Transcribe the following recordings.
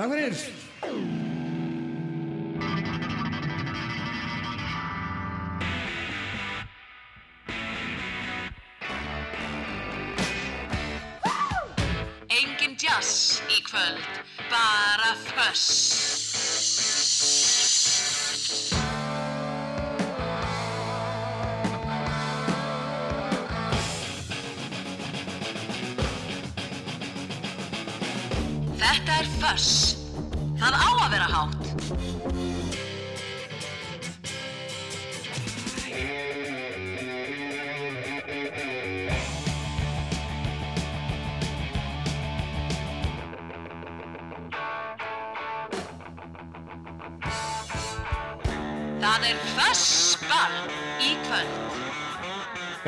Takk fyrir. Í kvöld, bara föss. Þetta er föss.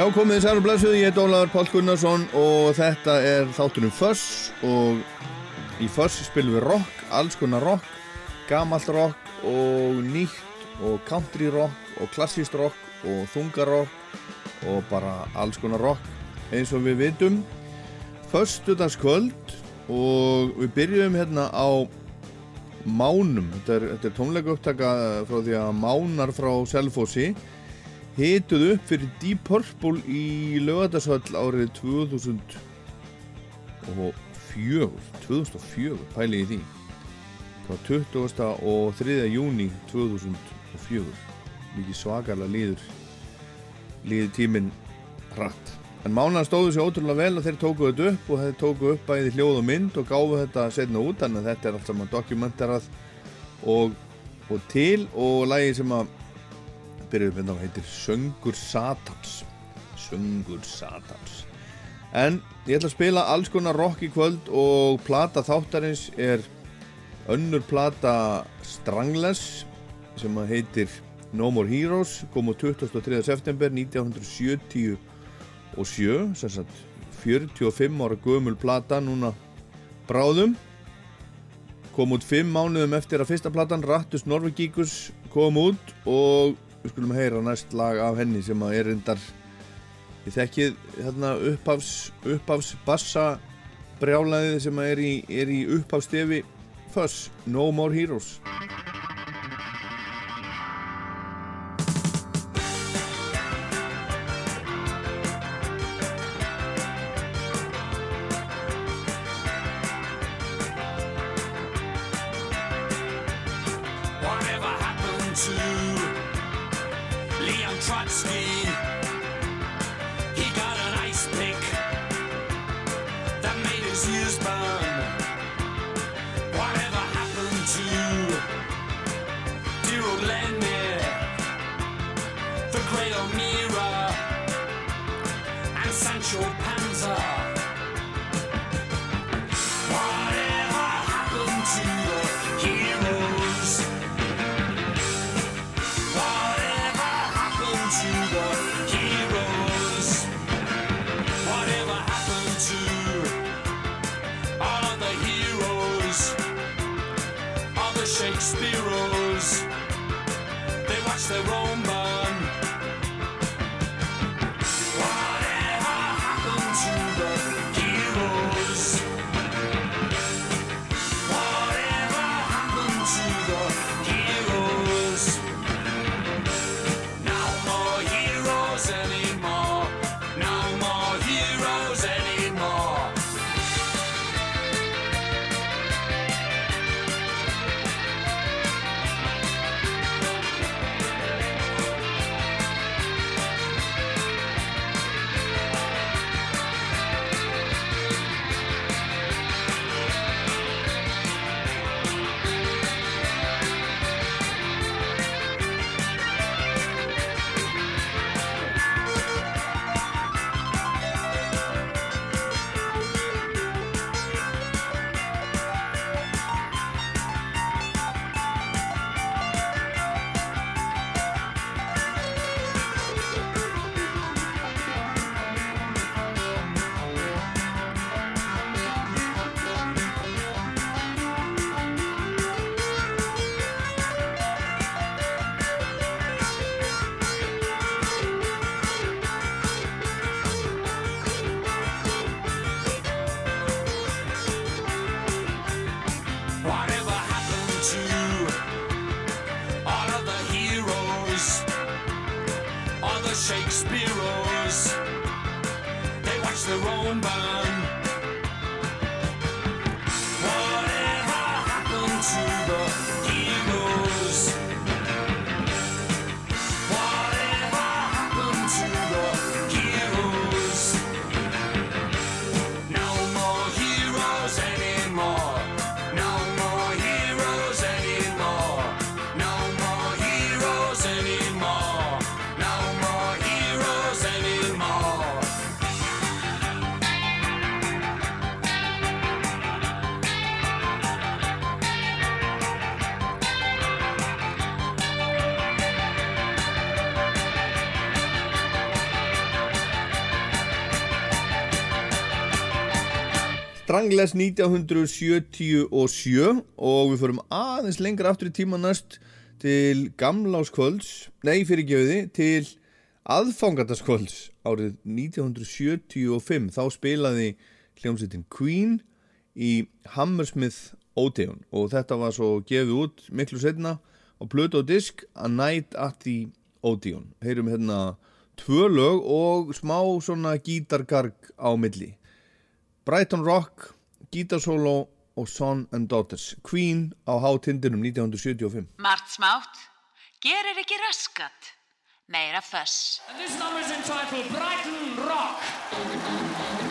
Já, komið þið særu blessuð, ég heit Ólaður Pál Gunnarsson og þetta er þáttunum Föss og í Föss spilum við rock, alls konar rock, gamalt rock og nýtt og country rock og klassíst rock og þungarrock og bara alls konar rock eins og við vitum. Föstudagskvöld og við byrjum hérna á Mánum, þetta er, þetta er tónleika upptaka frá því að Mánar frá Selfossi hituð upp fyrir Deep Purple í lögadagsvall árið 2004 2004, pæli í því frá 20. og 3. júni 2004 mikið svakalega líður líður tíminn hratt en Mánan stóðu sér ótrúlega vel og þeir tóku þetta upp og þeir tóku upp bæði hljóð og mynd og gáfu þetta setna út að þetta er allt saman dokumentarað og, og til og lagi sem að byrjuðu með það heitir Söngur Satans Söngur Satans en ég ætla að spila alls konar rock í kvöld og plata þáttarins er önnur plata Strangless sem heitir No More Heroes kom á 23. september 1977 sem sagt 45 ára gömul plata núna bráðum kom út 5 mánuðum eftir að fyrsta platan Rattus Norvegíkus kom út og við skulum heyra næst lag af henni sem að er reyndar ég þekkið hérna upphafs, upphafs bassa brjálaðið sem er í, er í upphafstefi Fuss, No More Heroes Strangless 1977 og við förum aðeins lengra aftur í tíma næst til gamláskvölds, nei fyrir gefiði, til aðfangandaskvölds árið 1975. Þá spilaði hljómsveitin Queen í Hammersmith Odeon og þetta var svo gefið út miklu setna á blötu og disk A Night at the Odeon. Heyrum hérna tvö lög og smá svona gítargarg á milli. Brighton Rock, Guitar Solo og Son and Daughters Queen á hátindinum 1975 Mart smátt, gerir ekki raskat Meira föss. And this number is entitled Brighton Rock.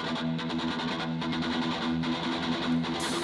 Thank you.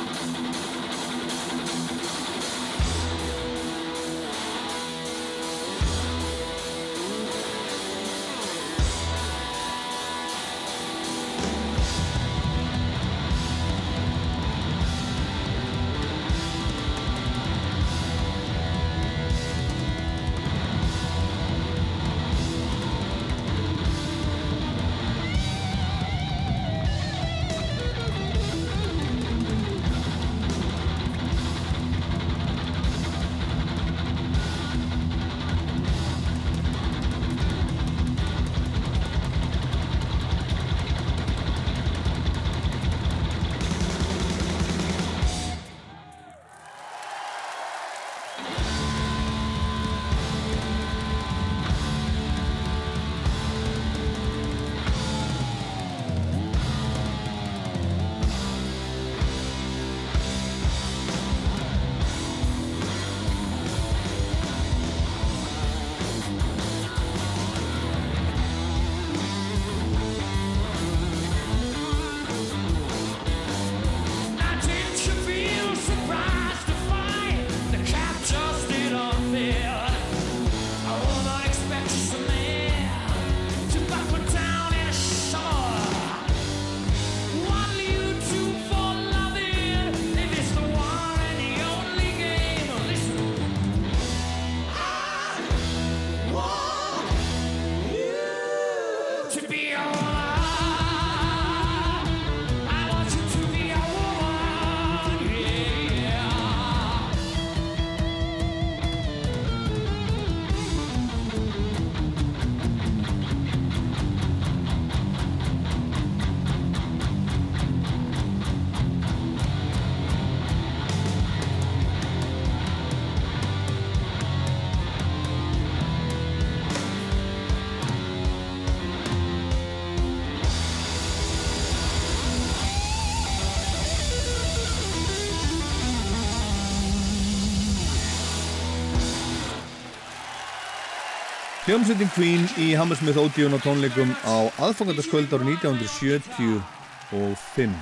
Hljómsveitin Queen í Hammersmith Odeon og tónleikum á aðfangandaskvöld ára 1975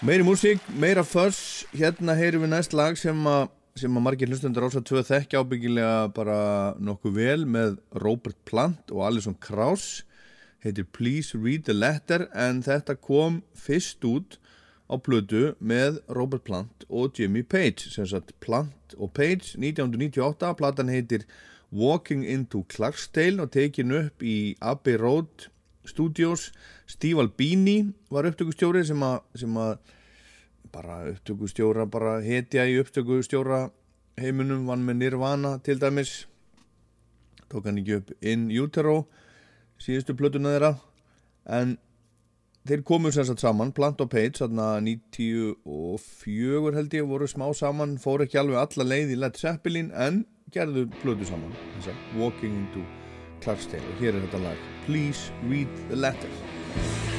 Meiri músík, meira fuss Hérna heyrum við næst lag sem að sem að margir hlustundur ásað tvö þekkja ábyggilega bara nokkuð vel með Robert Plant og Alison Krauss. Heitir Please Read the Letter en þetta kom fyrst út á plötu með Robert Plant og Jimmy Page sem sagt Plant og Page 1998, platan heitir Walking into Clarksdale og tekin upp í Abbey Road Studios. Steve Albini var upptökustjóri sem að, sem að bara upptökustjóra bara hetja í upptökustjóra heiminum vann með Nirvana til dæmis. Tók hann ekki upp In Utero síðustu plötuna þeirra. En þeir komu sagt saman Plant og Page, þarna 94 held ég, voru smá saman fóru ekki alveg alla leið í Led Zeppelin en gerðu plötu saman þess að Walking into Clarksdale. Og hér er þetta lag. Please Read the Letter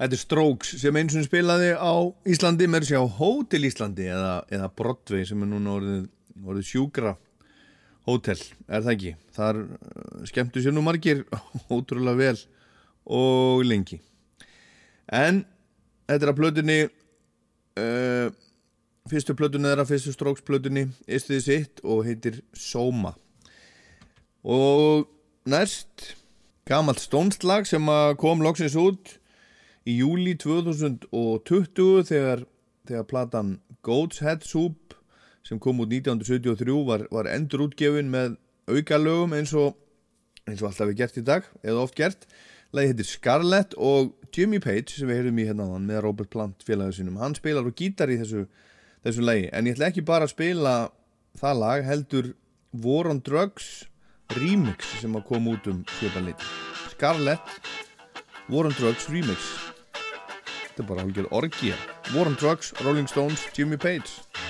Þetta er Strokes sem eins og spilaði á Íslandi, mér sé á Hotel Íslandi eða, eða Broadway sem er núna orðið, orðið sjúkra hótel, er það ekki? Þar uh, skemmtu sér nú margir ótrúlega vel og lengi. En þetta er að plötunni, uh, fyrstu plötunni er að fyrstu Strokes plötunni, Ístuði sitt og heitir Soma. Og næst, gamalt stónslag sem kom loksins út í júli 2020 þegar, þegar platan Goat's Head Soup sem kom út 1973 var, var endur útgefin með aukalögum eins og, eins og alltaf við gert í dag eða oft gert. Lagi heitir Scarlett og Jimmy Page sem við heyrðum í hérna áðan með Robert Plant félagið sinum. Hann spilar og gítar í þessu, þessu lagi en ég ætla ekki bara að spila það lag heldur War on Drugs remix sem að koma út um svipan lit. Scarlett War on Drugs remix Þetta er bara algjör orgið War on Drugs, Rolling Stones, Jimmy Page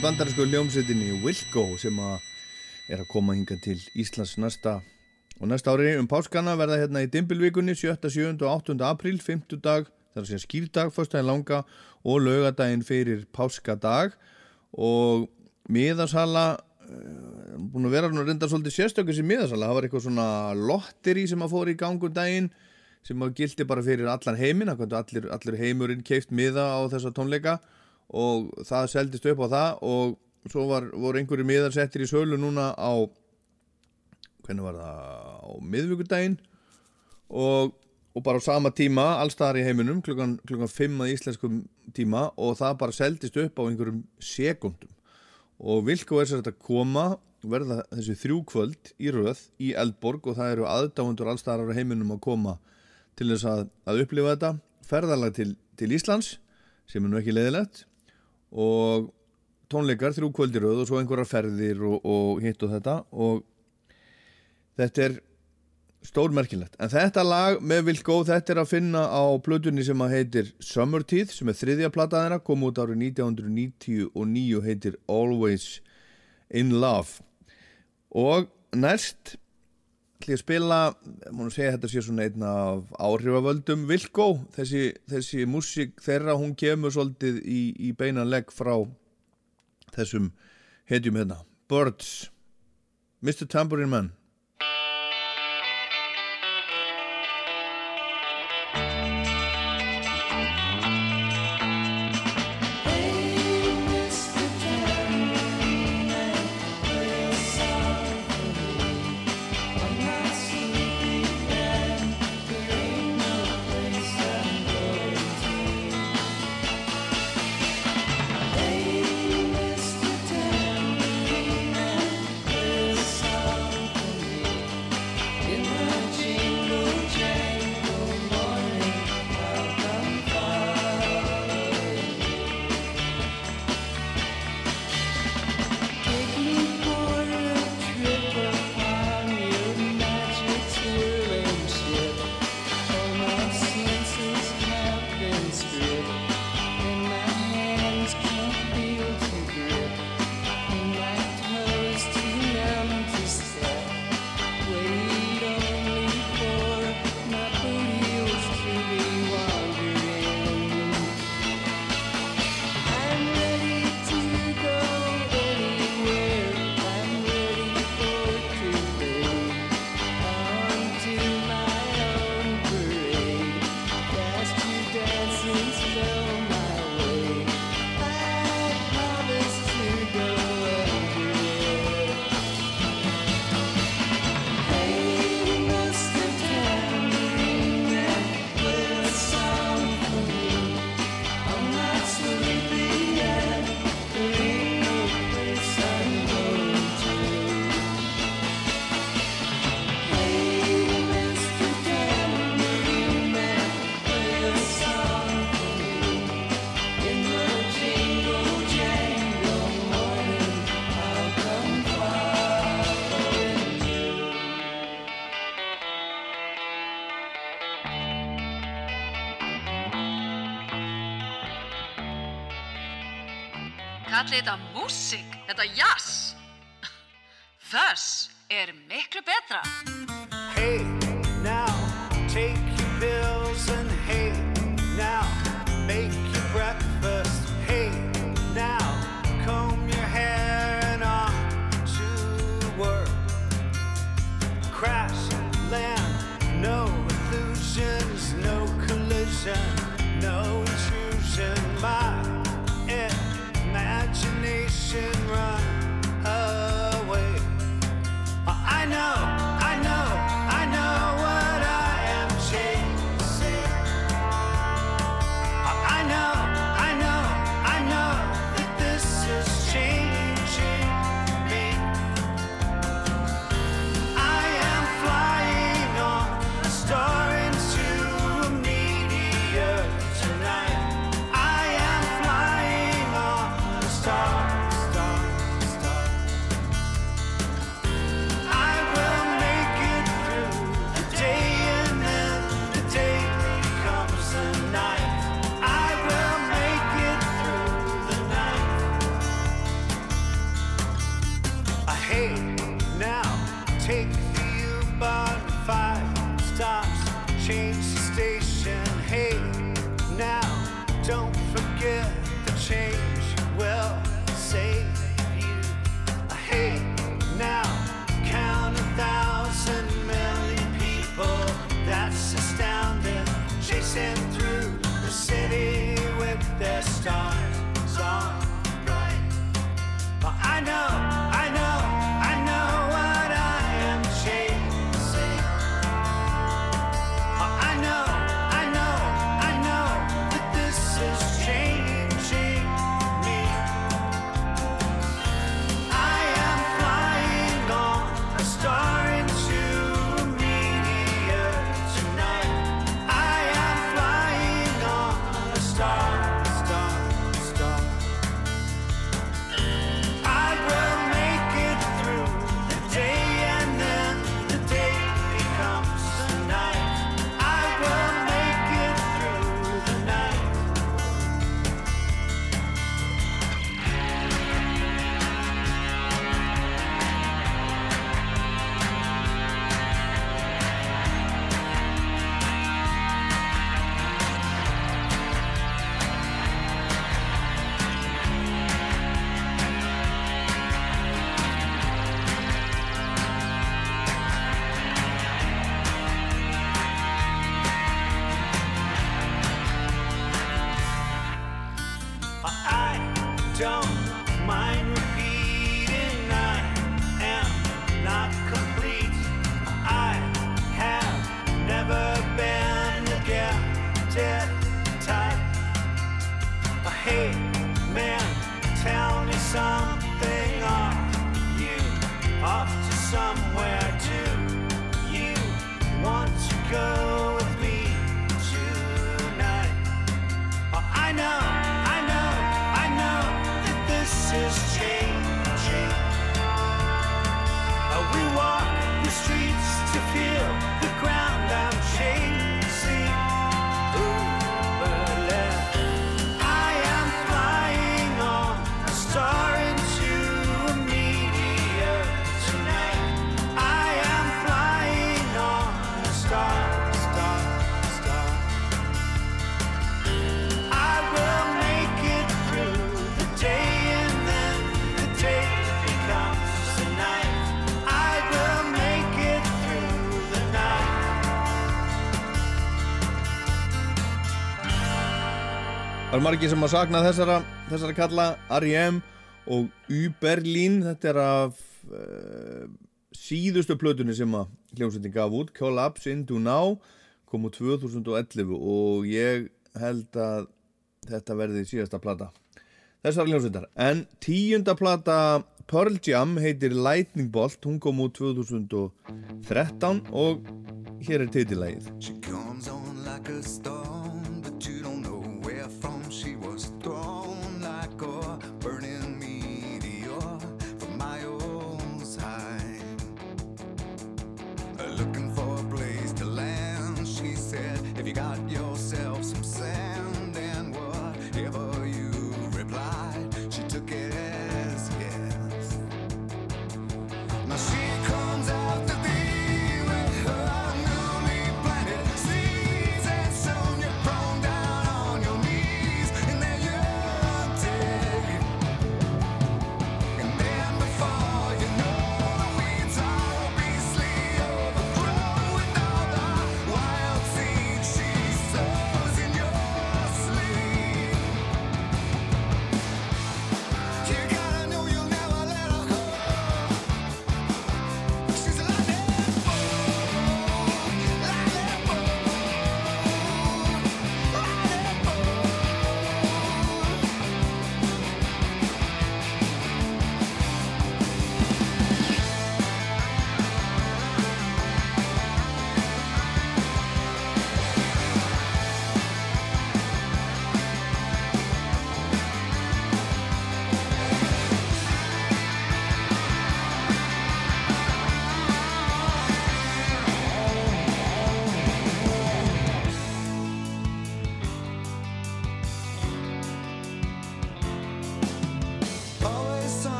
Í bandarísku hljómsveitinni Wilco sem að er að koma hinga til Íslands næsta og næsta ári um páskana verða hérna í Dimbilvíkunni 7., 7. og 8. apríl 5. dag, þar að segja skýrdag fyrstæðin langa og laugadaginn fyrir páskadag og miðasala uh, búin að vera nú reynda svolítið sérstökkur sem miðasala, það var eitthvað svona lotteri sem að fór í gangun daginn sem að gildi bara fyrir allan heiminn allir, allir heimurinn keift miða á þessa tónleika og það seldist upp á það og svo var, voru einhverju miðar settir í sölu núna á hvernig var það á miðvíkudaginn og, og bara á sama tíma allstaðar í heiminum klukkan, klukkan 5 að íslenskum tíma og það bara seldist upp á einhverjum sekundum og Vilko er sér að koma verða þessi þrjú kvöld í röð í Eldborg og það eru aðdáendur allstaðar á heiminum að koma til þess að, að upplifa þetta. Ferðarlag til, til Íslands sem er nú ekki leiðilegt og tónleikar þrjú kvöldir og svo einhverjar ferðir og, og hitt og þetta og þetta er stórmerkilegt. En þetta lag með Vilko þetta er að finna á plötunni sem að heitir Summerteeth sem er þriðja plataðina kom út árið 1999 heitir Always in Love. Og næst ætlum ég að spila, múin að segja þetta sé svona einn af áhrifavöldum. Vilko, þessi, þessi músík þeirra hún kemur svolítið í, í beinan legg frá þessum hetjum hérna. Birds, Mr. Tambourine Man kalli þetta músík, þetta jazz. Þess er miklu betra. eru margir sem að sakna þessara, þessara kalla R.I.M. og U-Berlin þetta er af uh, síðustu plötunni sem að hljómsveitin gaf út, Collapse Into Now kom úr 2011 og ég held að þetta verði síðasta plata þessar hljómsveitar, en tíunda plata Pearl Jam heitir Lightning Bolt, hún kom úr 2013 og hér er titilægið She comes on like a storm but you don't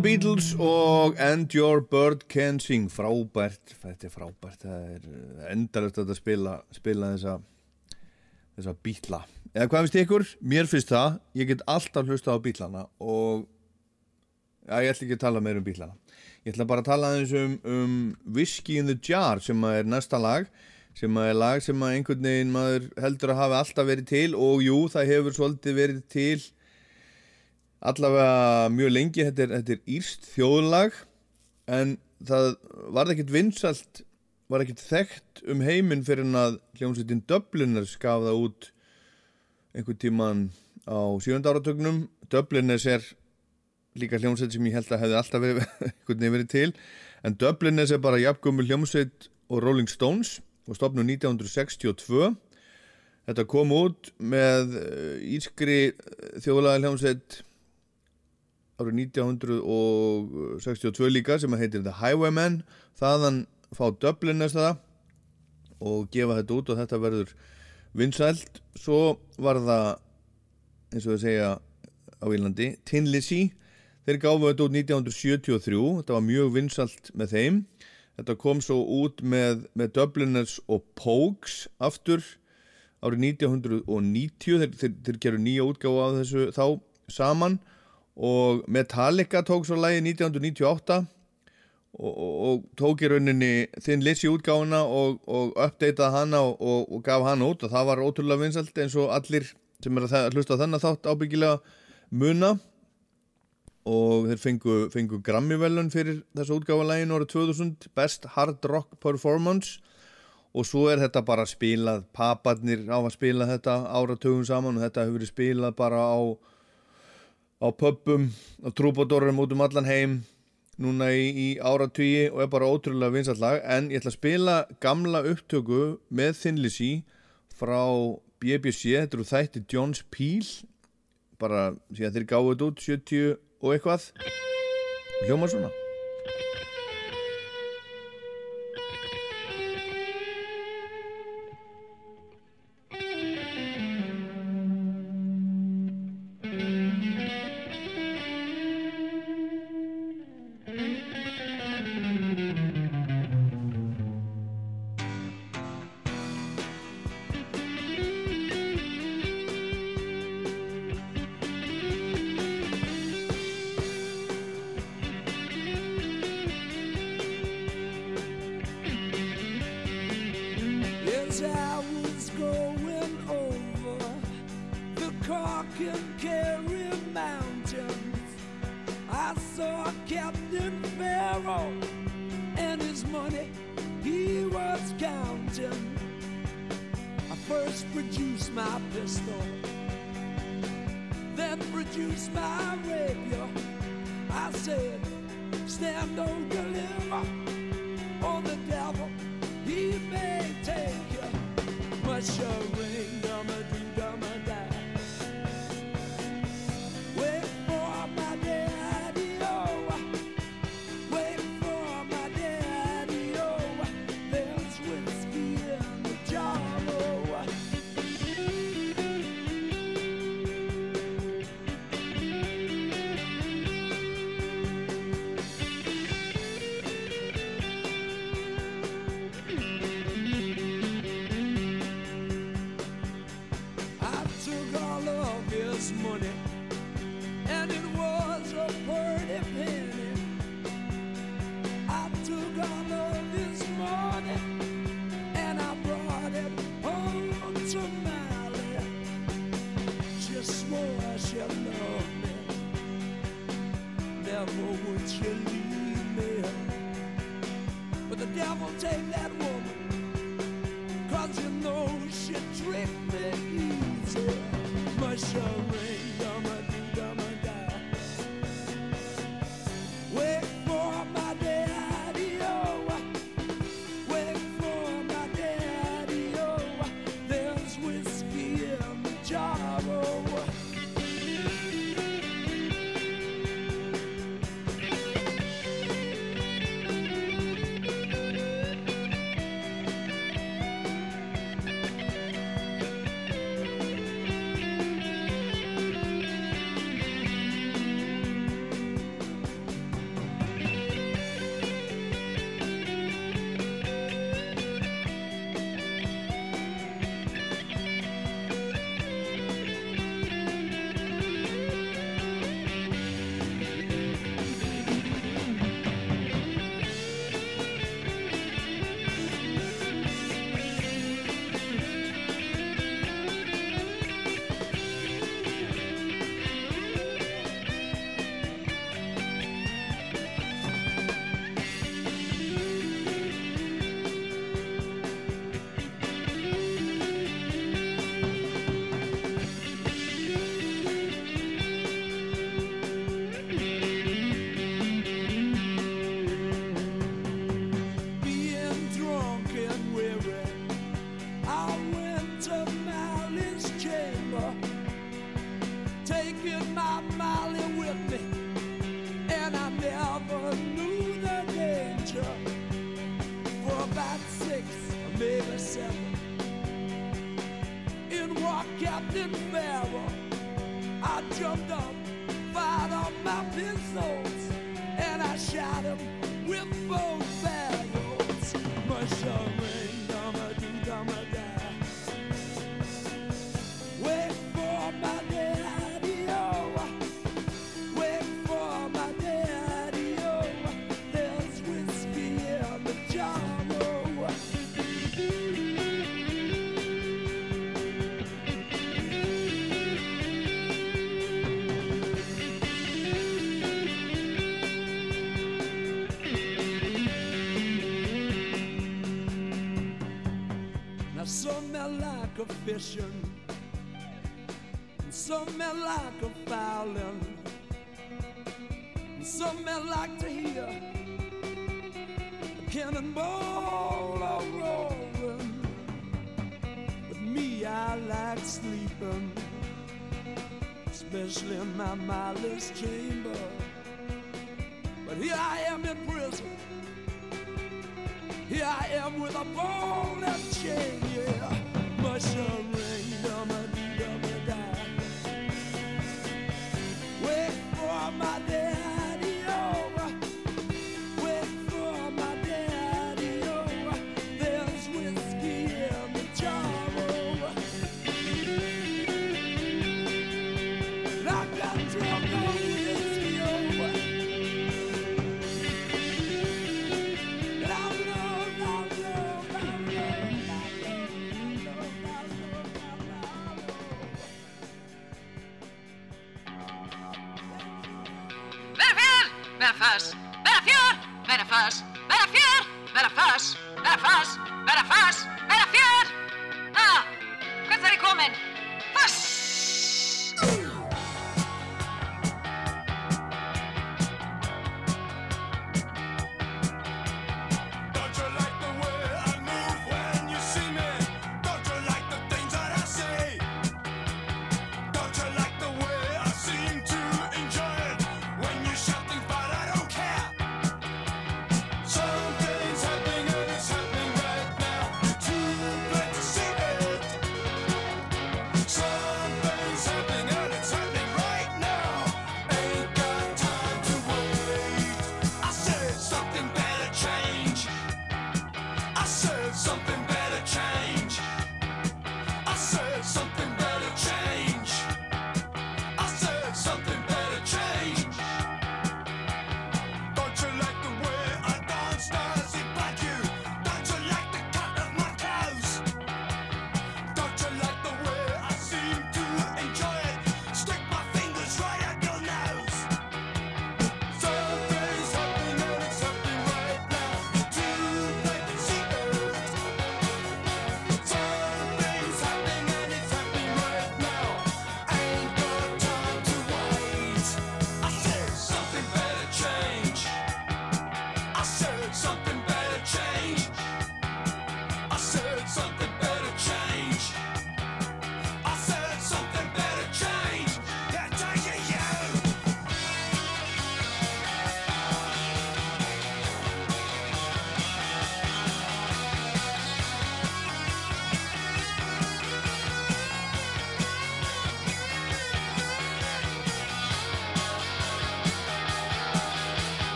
The Beatles og And Your Bird Can Sing. Frábært, þetta er frábært. Það er endalegt að spila spila þessa þessa bítla, eða hvað finnst ykkur? Mér finnst það, ég get alltaf hlusta á bítlana og já, ég ætla ekki að tala meira um bítlana. Ég ætla bara að tala aðeins um, um Whiskey in the Jar sem er næsta lag sem að er lag sem að einhvern veginn maður heldur að hafi alltaf verið til og jú, það hefur svolítið verið til allavega mjög lengi þetta er, þetta er írst þjóðlag en það var ekkert vinsalt var ekkert þekkt um heiminn fyrir en að hljómsveitin Dubliners gaf það út einhvern tíman á sjönda áratögnum Dubliners er líka hljómsveit sem ég held að hefði alltaf verið, einhvern veginn verið til en Dubliners er bara jafngumul hljómsveit og Rolling Stones og stopnum 1962 þetta kom út með eh, írskri þjóðlaga hljómsveit árið 1962 líka sem heitir The Highwaymen þaðan fá Dubliners það og gefa þetta út og þetta verður vinsælt. Svo var það eins og þau segja á Írlandi Tin Lizzy þeir gáfu þetta út 1973 þetta var mjög vinsælt með þeim. Þetta kom svo út með, með Dubliners og Pogues aftur árið 1990 þeir, þeir, þeir gerur nýja útgáfu af þessu þá saman og Metallica tók svo lægi 1998 og, og, og tók í rauninni þinn Lizzy útgáfuna og, og uppdeitað hana og gaf hana út. Og það var ótrúlega vinsalt eins og allir sem er að hlusta þennan þátt ábyggilega muna. Og þeir fengu, fengu Grammy-velun fyrir þessu útgáfalægin árið 2000 Best Hard Rock Performance. Og svo er þetta bara spilað paparnir á að spila þetta áratugum saman og þetta hefur verið spilað bara á á pubum, á trúbadórum út um allan heim núna í, í áratugi og er bara ótrúlega vinsall lag. En ég ætla að spila gamla upptöku með Thin Lizzy frá BBC, þetta eru þætti Jones Peel bara síðan þeir gáðu þetta út 70 og eitthvað. Hljóma svona pistol, then produce my rapier. I said, stand or deliver, ambition, and some men like a violin, and some men like to hear a cannonball a roaring. But me, I like sleeping, especially in my mindless chamber. But here I am in prison. Here I am with a bone and chain, yeah my day.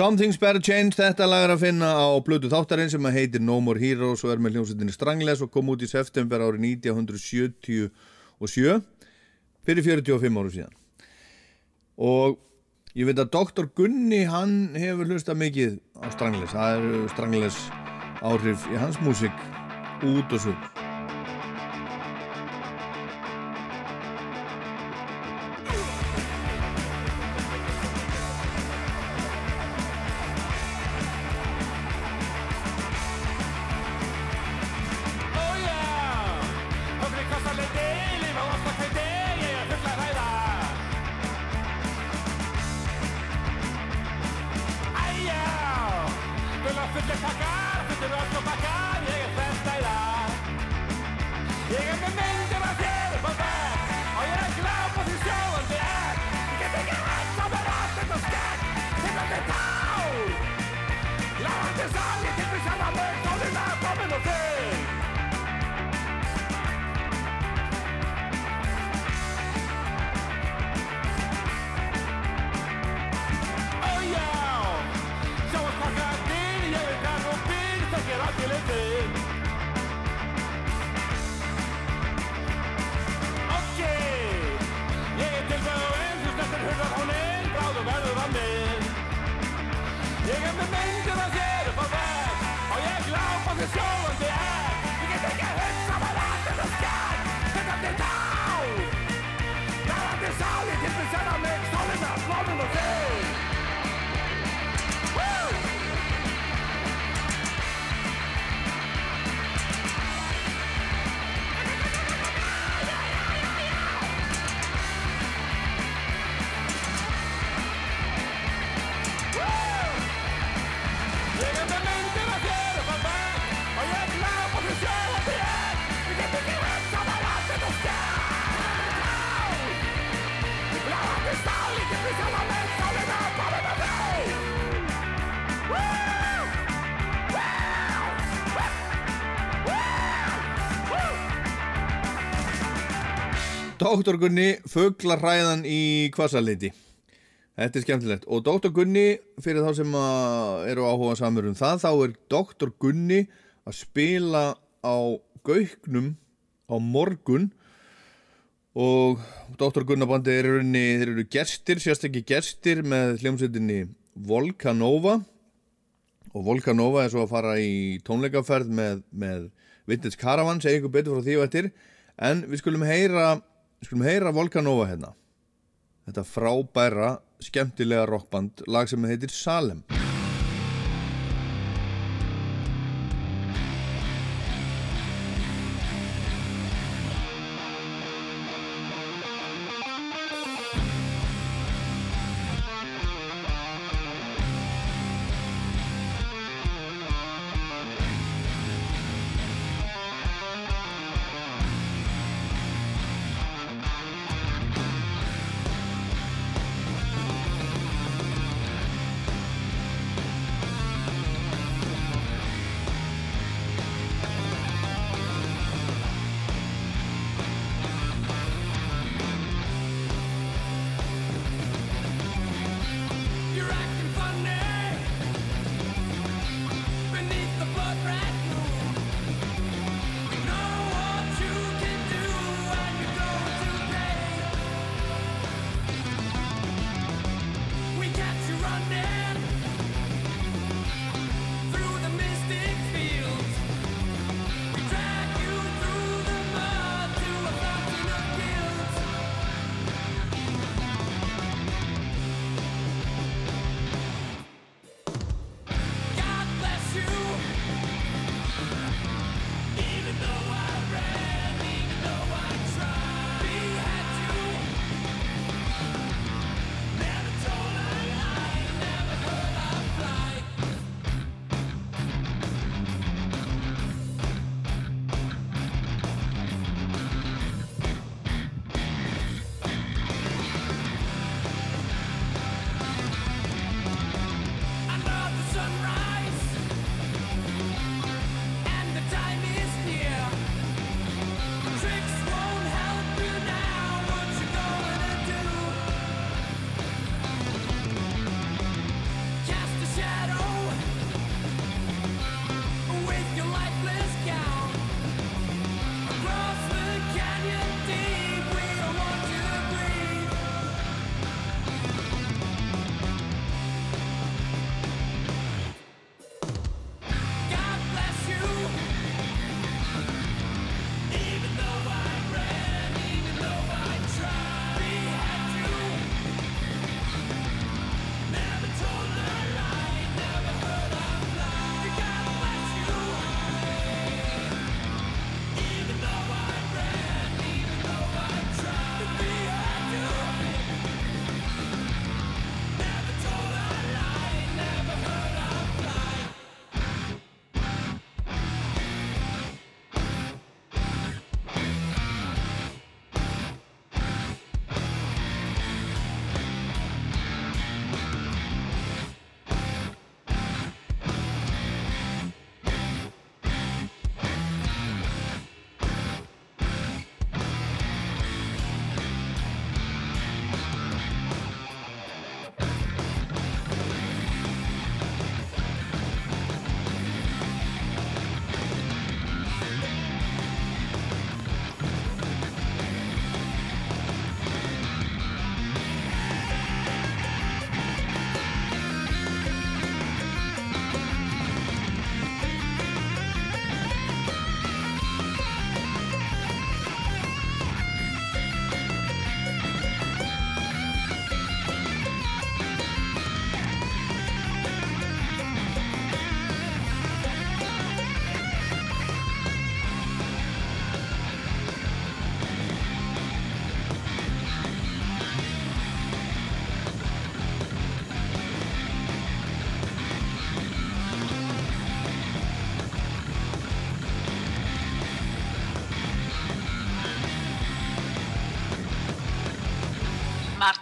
Something's Better Change, þetta lag er að finna á blödu þáttarinn sem heitir No More Heroes og er með hljómsveitinni Strangless og kom út í september árið 1977 fyrir 45 áru síðan og ég veit að Dr. Gunni hann hefur hlusta mikið á Strangless það eru Strangless áhrif í hans músík út og svo Dr. Gunni, fugglarræðan í kvassaliti Þetta er skemmtilegt og Dr. Gunni, fyrir þá sem eru áhuga samur um það, þá er Dr. Gunni að spila á gauknum á morgun og Dr. Gunnabandi er í rauninni, þeir eru gestir, sérstakki gestir með hljómsveitinni Volcanova og Volcanova er svo að fara í tónleikaferð með, með Vintage Caravan, segja ykkur betur frá því og eftir en við skulum heyra við skulum heyra Volcanova hérna. Þetta frábæra, skemmtilega rockband, lag sem heitir Salem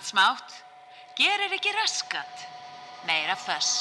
smátt, gerir ekki raskat, meira föss.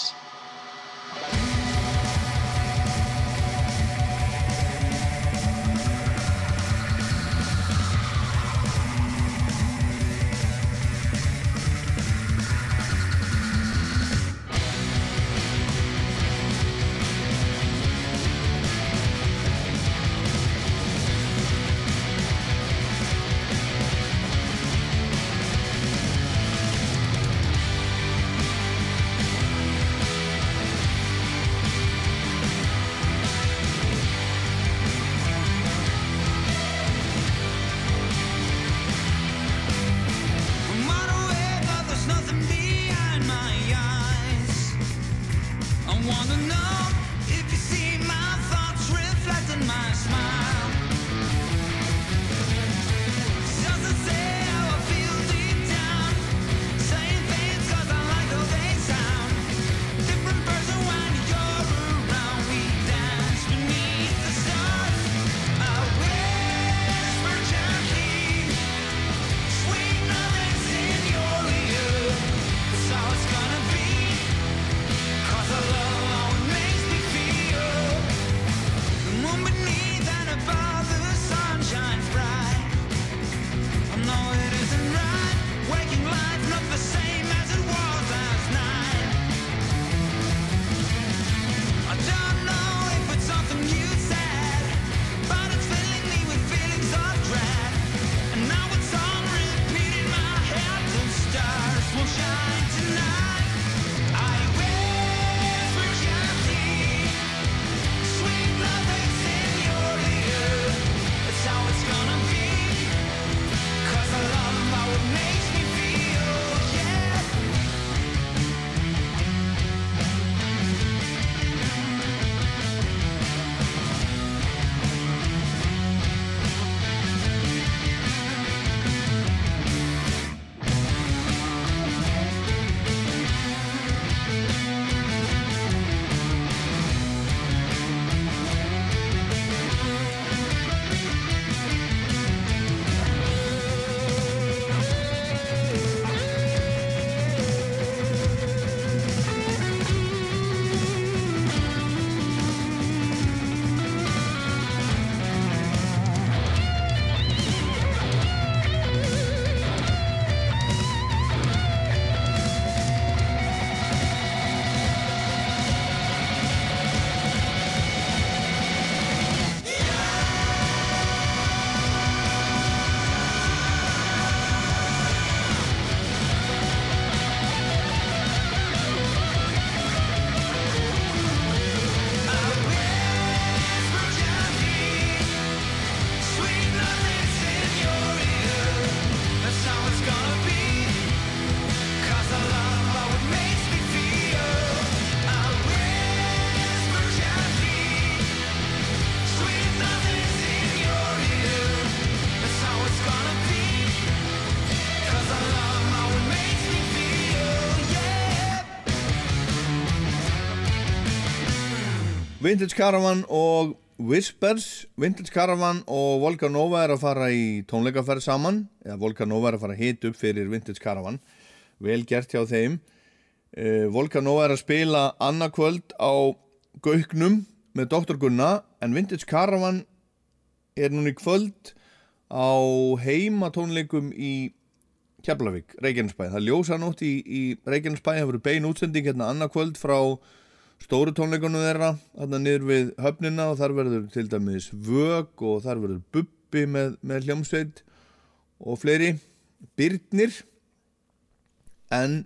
Vintage Caravan og Whispers. Vintage Caravan og Volga Nova er að fara í tónleikaferð saman. Eða Volga Nova er að fara að hita upp fyrir Vintage Caravan. Vel gert hjá þeim. Uh, Volga Nova er að spila annarkvöld á Gauknum með Dr. Gunna en Vintage Caravan er núna í kvöld á heimatónleikum í Keflavík, Reykjanesbæ. Það er ljósanótt í, í Reykjanesbæ það verður bein útsending hérna annarkvöld frá stóru tónleikunum þeirra þarna niður við höfnina og þar verður til dæmis vög og þar verður bubbi með, með hljómsveit og fleiri byrnir en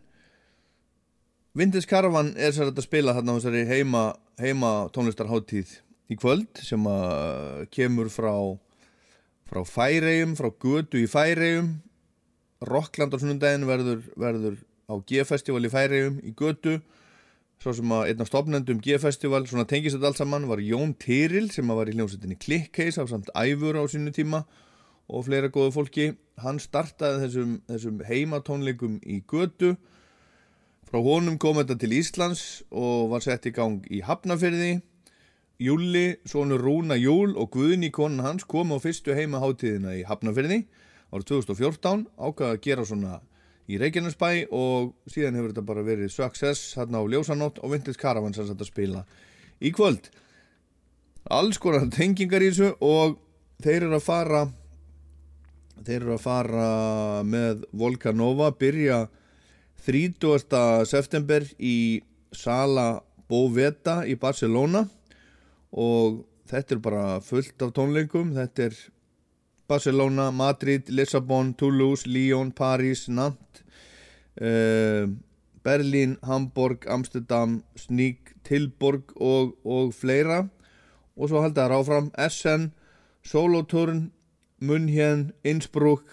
Vintage Caravan er sér að spila þarna á þessari heima, heima tónlistarháttíð í kvöld sem að kemur frá frá Færegjum, frá Götu í Færegjum Rockland á sunnundaginn verður, verður á G-festival í Færegjum í Götu svo sem að einn af stopnendum G-festival svona tengist þetta allt saman var Jón Tyril sem var í hljómsveitinni Clickcase á samt Æfur á sínu tíma og fleira góðu fólki. Hann startaði þessum, þessum heimatónleikum í Götu. Frá honum kom þetta til Íslands og var sett í gang í Hafnafyrði Júli, sonur Rúna Júl og Guðni konan hans kom á fyrstu heimaháttíðina í Hafnafyrði árið 2014 ákvaða að gera svona í Reykjanesbæ og síðan hefur þetta bara verið Success hérna á Ljósanótt og Vintage Caravan sem þetta spila í kvöld alls konar tengingar í þessu og þeir eru að fara þeir eru að fara með Volcanova byrja 30. september í Sala Boveta í Barcelona og þetta er bara fullt af tónleikum þetta er Barcelona, Madrid, Lissabon, Toulouse, Lyon, Paris, Nantes uh, Berlín, Hamburg, Amsterdam, Sník, Tilburg og, og fleira og svo halda það ráfram Essen, Solothurn, München, Innsbruck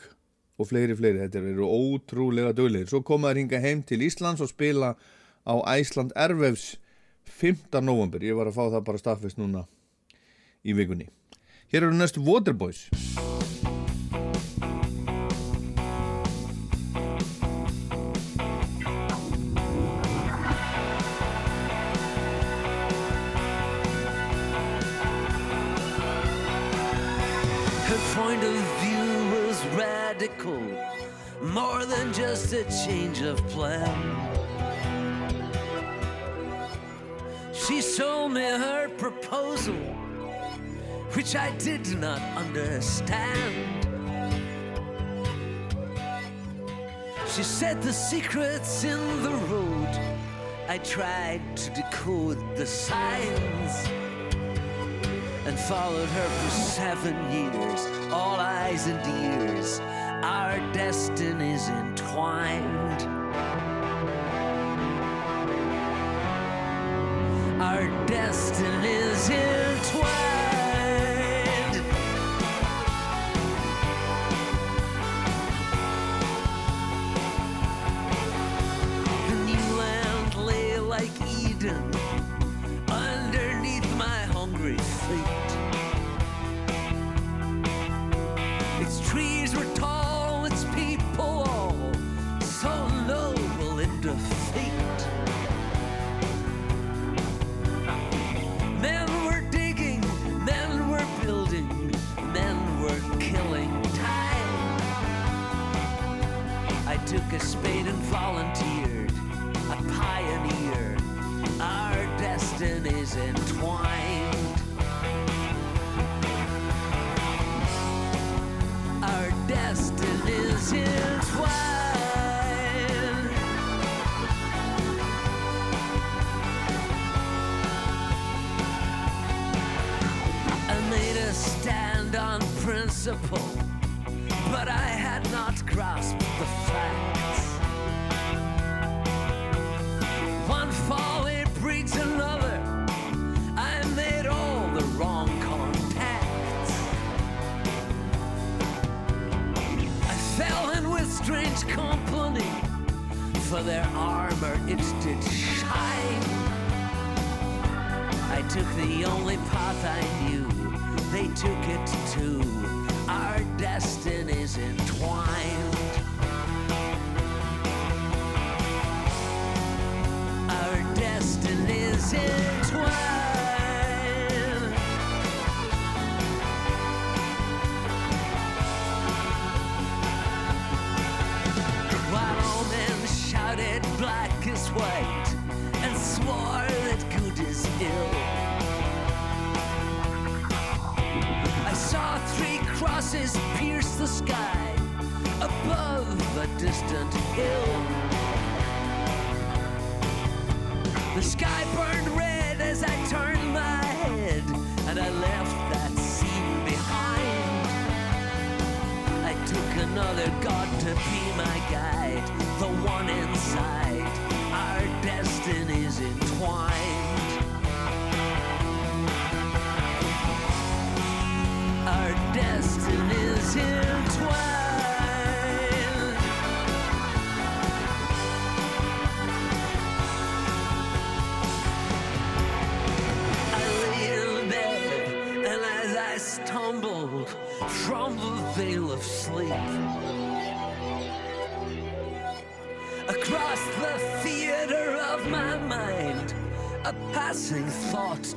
og fleiri, fleiri, þetta eru ótrúlega döglegir. Svo koma þær hinga heim til Íslands og spila á Æsland Ervefs 5. november, ég var að fá það bara staðfest núna í vikunni. Hér eru næst Waterboys. Radical, more than just a change of plan. She sold me her proposal, which I did not understand. She said the secret's in the road. I tried to decode the signs and followed her for seven years, all eyes and ears. Our destinies entwined. Our destinies entwined.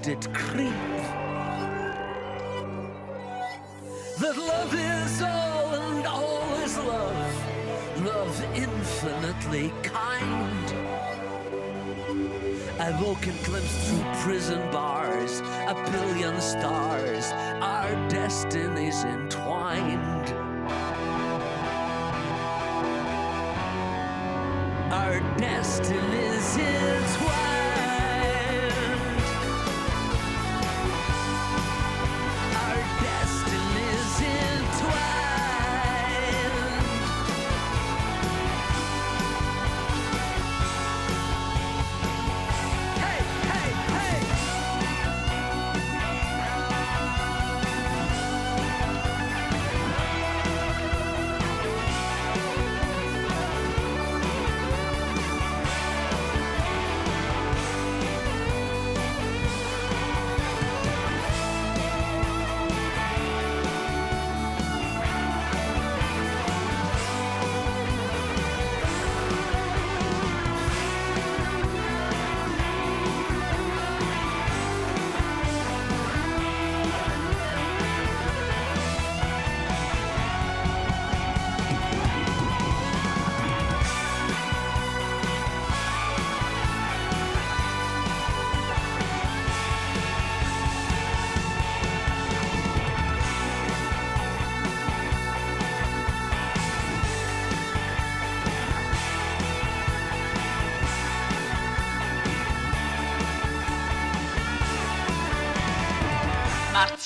it creep? That love is all and all is love, love infinitely kind. I woke and glimpsed through prison bars a billion stars.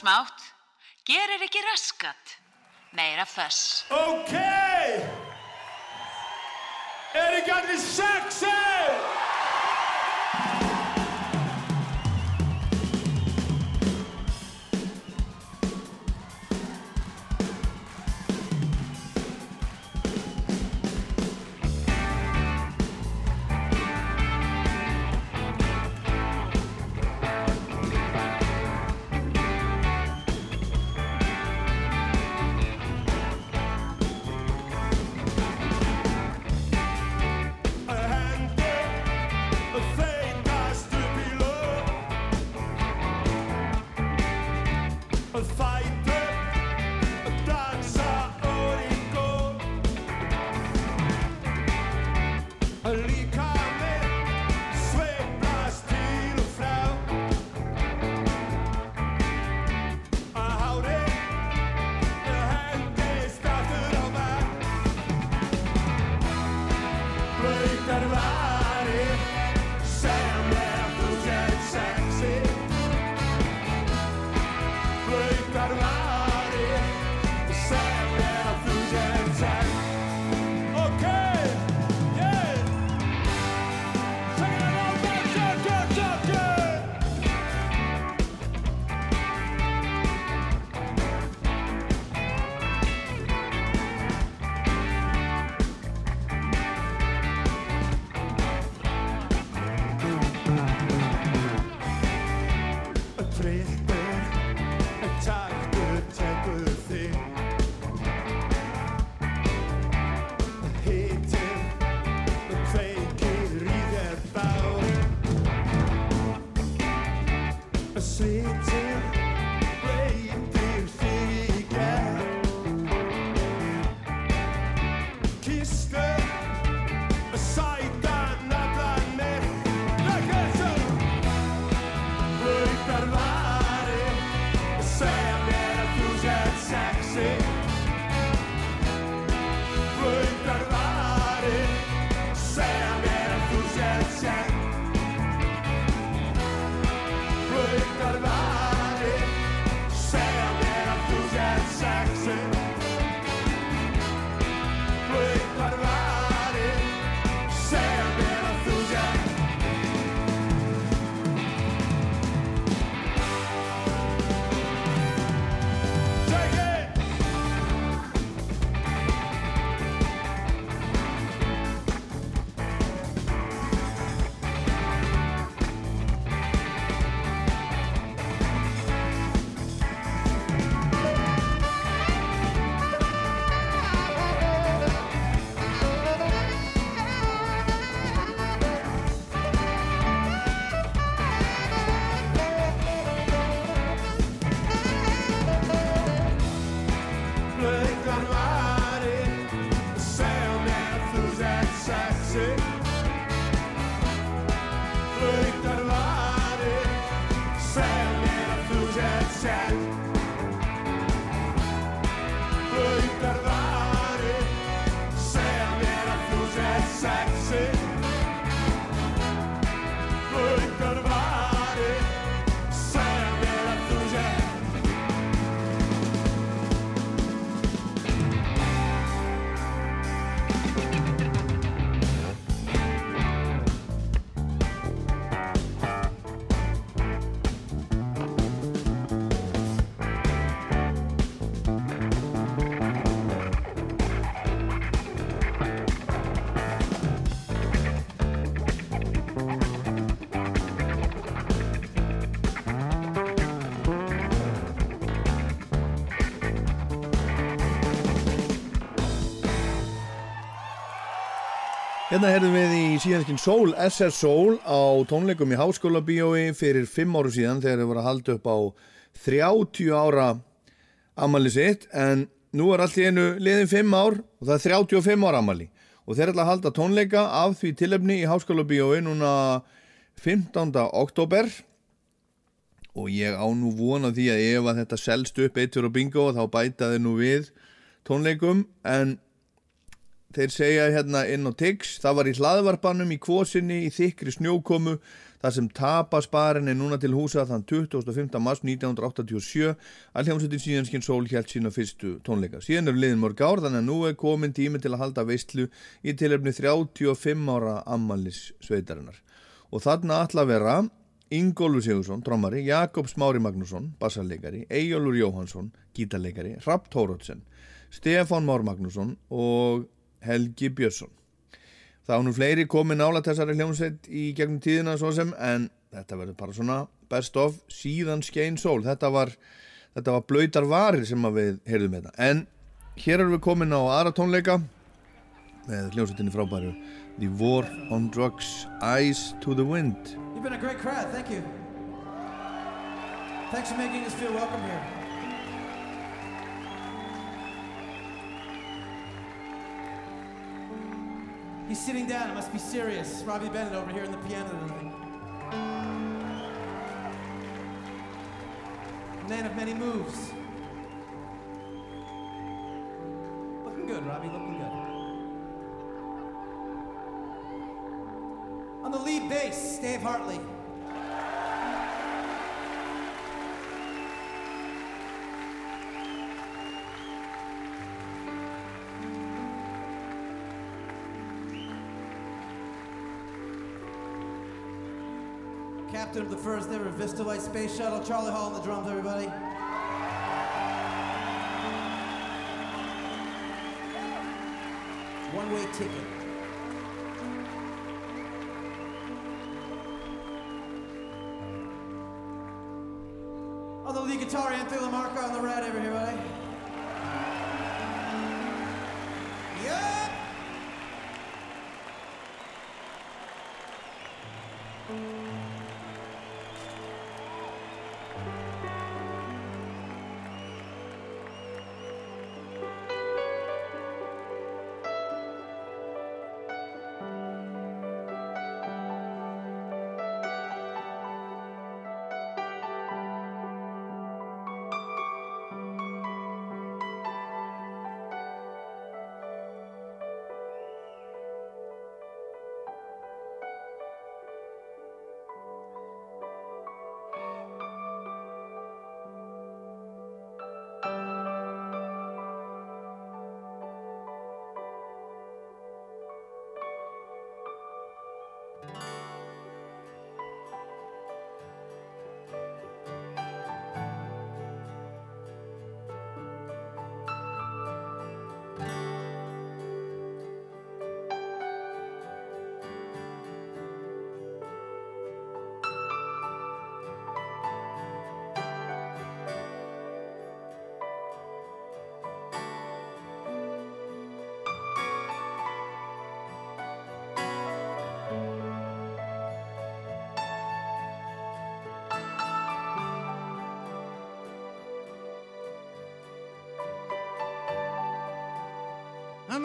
smátt, gerir ekki raskat, meira föss. Ok! Er ekki allir sexið? Hérna herðum við í síðanskinn Soul, SS Soul á tónleikum í Háskóla Bíói fyrir 5 áru síðan þegar þeir voru að halda upp á 30 ára ammali sitt. En nú er allt í einu liðin 5 ár og það er 35 ára ammali og þeir ætla að halda tónleika af því tilefni í Háskóla Bíói núna 15. oktober og ég á nú vona því að ef að þetta selst upp eittur og bingo þá bæta þeir nú við tónleikum. En þeir segja hérna inn á Tix það var í hlaðvarpanum í kvosinni í þykri snjókomu þar sem tapasparin er núna til húsa þann 25. mars 1987 að hljómsveitin síðanskinn sól hjælt sína fyrstu tónleika. Síðan eru liðin mörg ár þannig að nú er komin tími til að halda veistlu í tilefni 35 ára ammalis sveitarinnar og þarna að vera Ingólfur Sigursson, trommari, Jakob Smári Magnússon, bassarleikari, Eyjólfur Jóhansson, gítarleikari, Rapp Tórótsen, Stefán Már Magnússon og Helgi Björnsson. Var nú fleiri komið nála þessari hljómsveit í gegnum tíðina svo sem en þetta verður bara svona best of síðan skein sól. Þetta var, þetta var blöytar varir sem við heyrðum þetta. En hér erum við komin á aðra tónleika með hljómsveitinni frábæru The War on Drugs, Eyes to the Wind. You've been a great crowd. Thank you. Thanks for making us feel welcome here. He's sitting down. It must be serious. Robbie Bennett over here in the piano tonight. Man of many moves. Looking good, Robbie. Looking good. On the lead bass, Dave Hartley. Captain of the first ever Vista Light Space Shuttle, Charlie Hall on the drums, everybody. One way ticket. On the guitar, Anthony Lamarca on the red over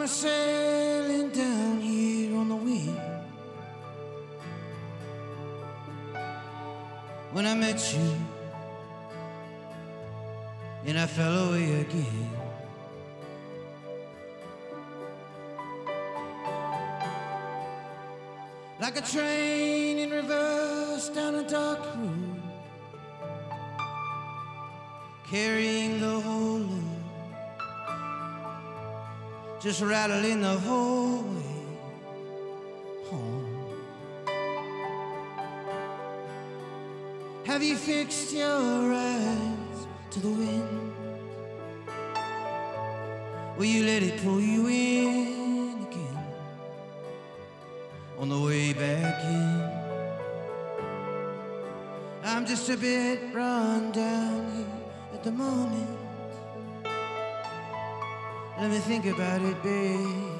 I'm a sailing down here on the wind. When I met you, and I fell away again. Like a train in reverse down a dark road, carrying just rattling the whole way home. Have you fixed your eyes to the wind? Will you let it pull you in again on the way back in? I'm just a bit run down here at the moment. Let me think about it, babe.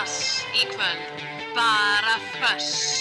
Engin jazz í kvöld, bara föss.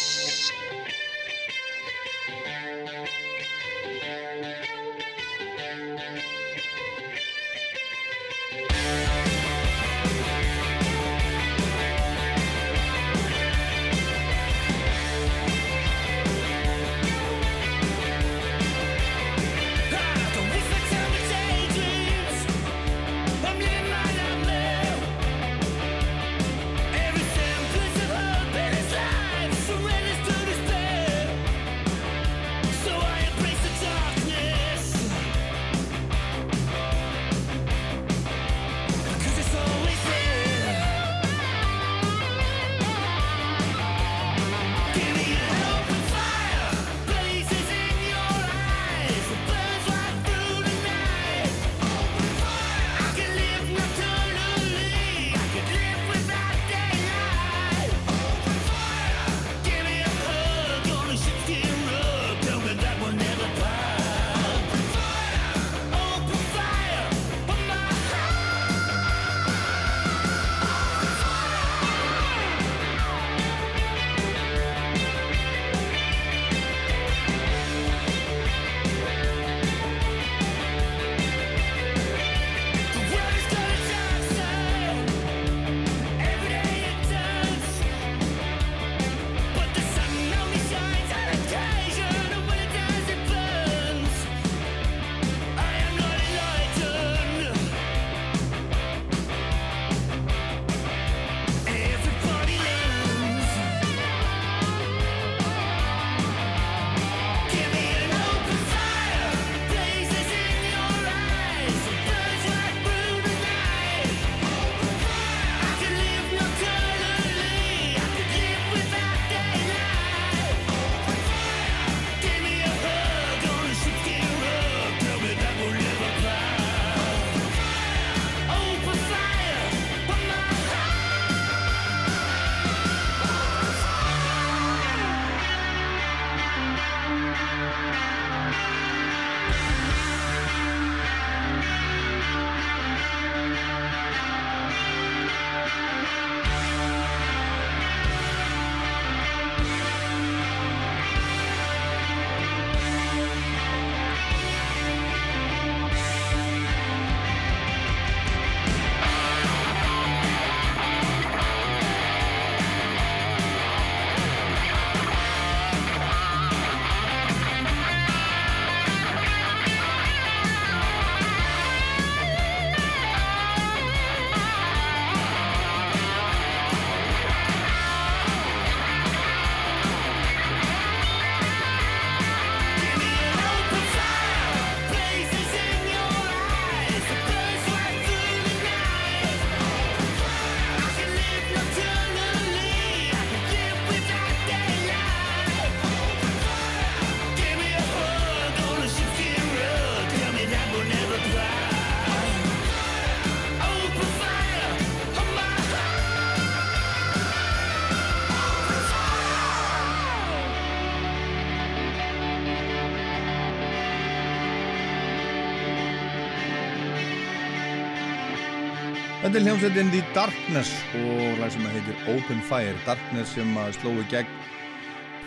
Þetta er hljómsveitin The Darkness og lag sem að heitir Open Fire. Darkness sem að slói gegn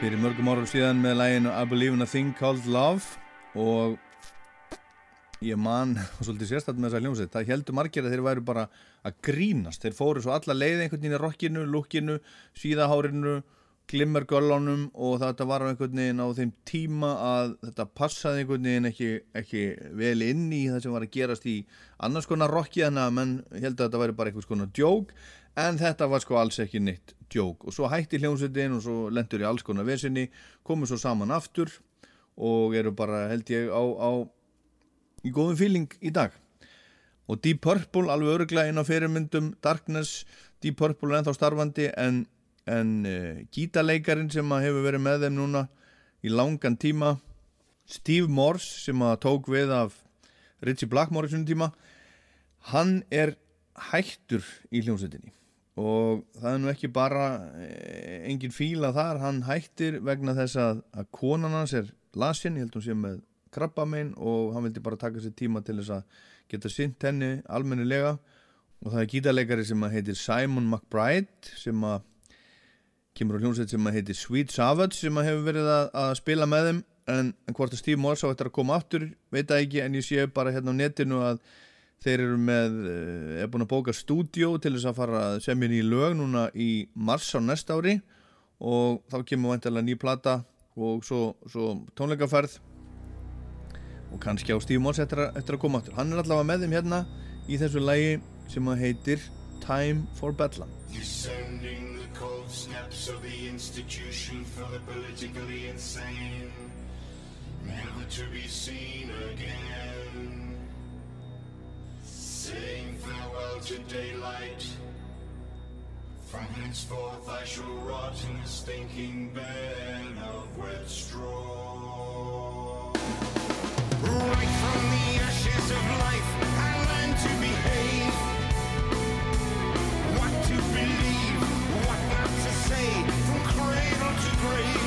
fyrir mörgum árum síðan með laginu I Believe in a Thing Called Love. Og ég man svolítið sérstætt með þessa hljómsveit. Það heldur margir að þeir væru bara að grínast. Þeir fóru svo alla leið einhvern veginn í rockinu, lukkinu, síðahárinu glimmergöllunum og þetta var á einhvern veginn á þeim tíma að þetta passaði einhvern veginn ekki, ekki vel inn í það sem var að gerast í annars konar rocki þannig að menn held að þetta væri bara einhvers konar djók en þetta var sko alls ekki neitt djók. Og svo hætti hljómsveitin og svo lendur í alls konar vesinni komu svo saman aftur og eru bara held ég á, á í góðum fíling í dag. Og Deep Purple alveg öruglega inn á fyrirmyndum Darkness, Deep Purple er ennþá starfandi en, en uh, gítaleikarin sem hefur verið með þeim núna í langan tíma Steve Morse sem tók við af Richie Blackmore í svona tíma hann er hættur í hljómsveitinni. Og það er nú ekki bara eh, engin fíla þar, hann hættir vegna þess að, að konan hans er lasin, ég held hún sé með krabbamein og hann vildi bara taka sér tíma til þess að geta sint henni almennilega. Og það er gítarleikari sem heitir Simon McBride sem að kemur á hljómsveit sem að heitir Sweet Savage sem að hefur verið að, að spila með þeim en, en hvort að Steve Morse á eftir að koma aftur veit það ekki en ég sé bara hérna á netinu að þeir eru með eh, er búin að bóka stúdíó til þess að fara að semja ný lög núna í mars á næsta ári og þá kemur vantilega ný plata og svo, svo tónleikaferð og kannski á Steve Morse eftir að, eftir að koma aftur. Hann er allavega með þeim hérna í þessu lægi sem að heitir Time for Bedlam Steps of the institution for the politically insane, never to be seen again. Saying farewell to daylight. From henceforth I shall rot in a stinking bed of wet straw. Right break.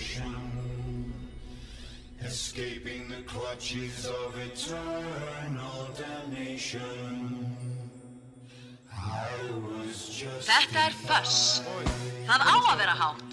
Incarceration. Escaping the clutches of eternal damnation. I was just. Þetta er Fuss. Það á að vera hátt.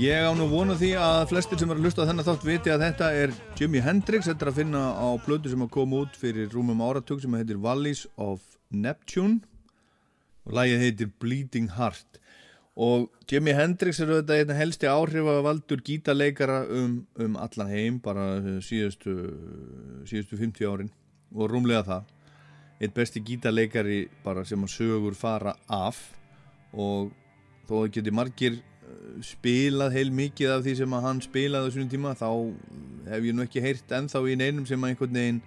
Ég á nú vona því að flestir sem eru að hlusta á þennan þátt viti að þetta er Jimi Hendrix, þetta er að finna á blödu sem að koma út fyrir rúmum áratug sem heitir Valleys of Neptune. Og lagið heitir Bleeding Heart. Og Jimi Hendrix er auðvitað einn helsti áhrifavaldur gítarleikara um, um allan heim bara síðustu, síðustu 50 árin. Og rúmlega það. Einn besti gítarleikari bara sem að sögur fara af. Og þó að geti margir eh, spilað heil mikið af því sem að hann spilaði á þessum tíma þá hef ég nú ekki heyrt ennþá í neinum sem að einhvern veginn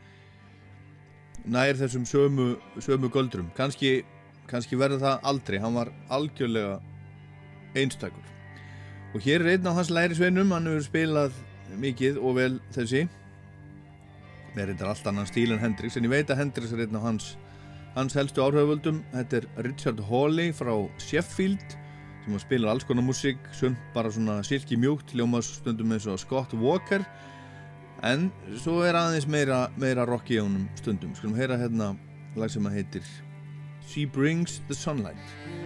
nær þessum sömu, sömu göldrum. Kannski, kannski verður það aldrei. Hann var algjörlega einstakur. Og hér er einn á hans lærisveinum hann hefur spilað mikið og vel þessi. Með reyndar allt annan stíl en Hendrix en ég veit að Hendrix er einn á hans hans helstu áhriföldum þetta er Richard Hawley frá Sheffield sem spilar alls konar músík sumt bara svona silki mjúkt ljóma stundum eins og Scott Walker. En svo er aðeins meira, meira rock í honum stundum. Skulum heyra hérna lag sem að heitir She Brings the Sunlight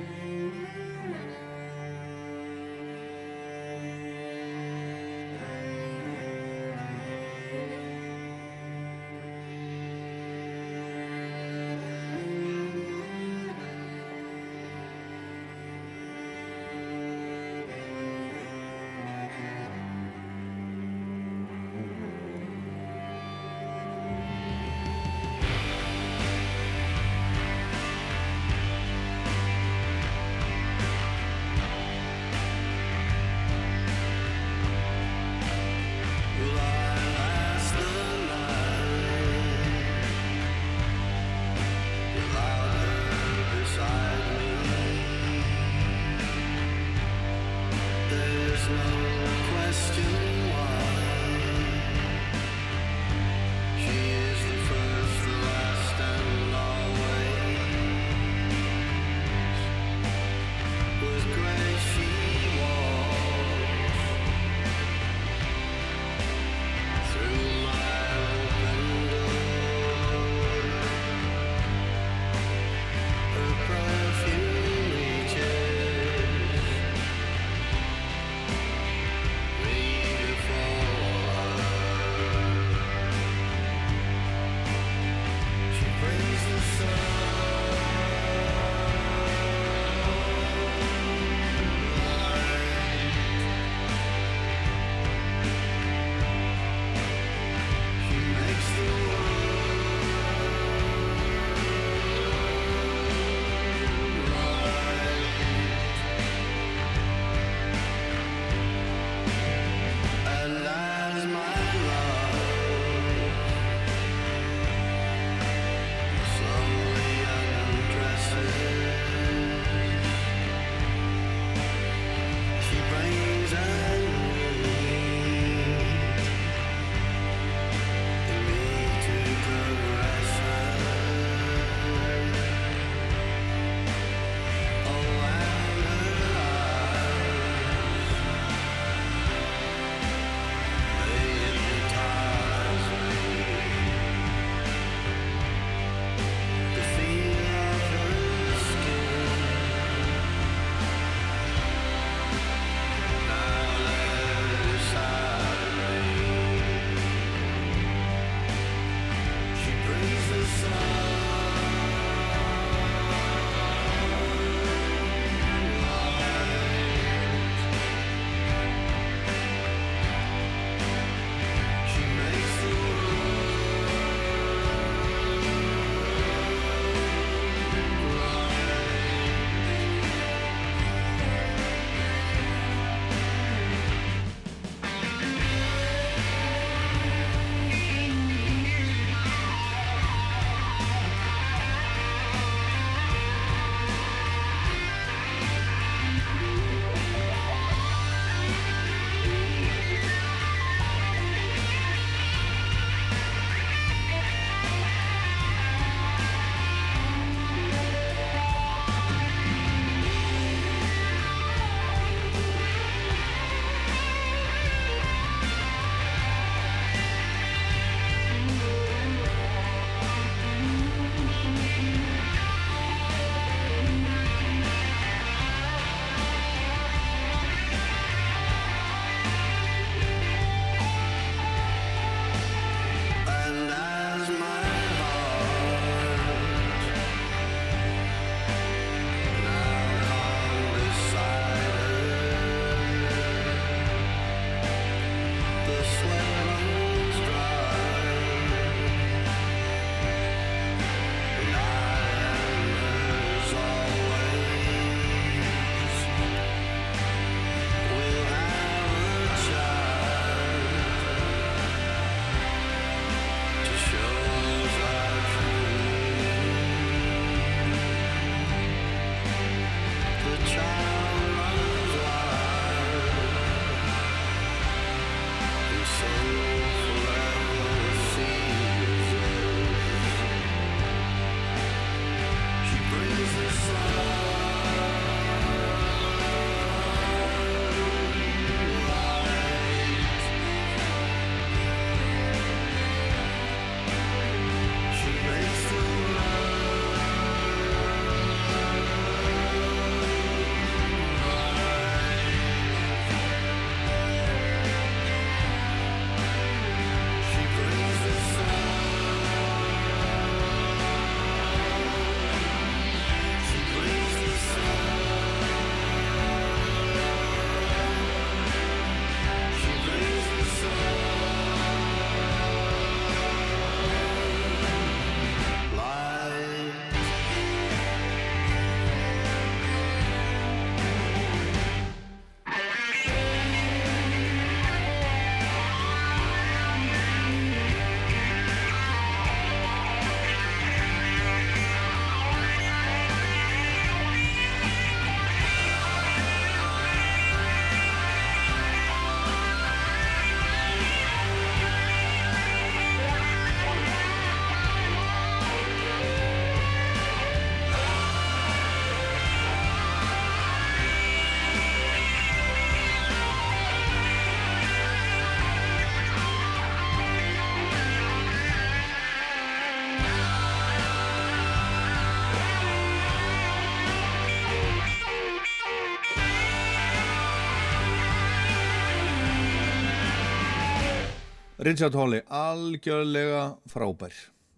Richard Hawley, algjörlega frábær.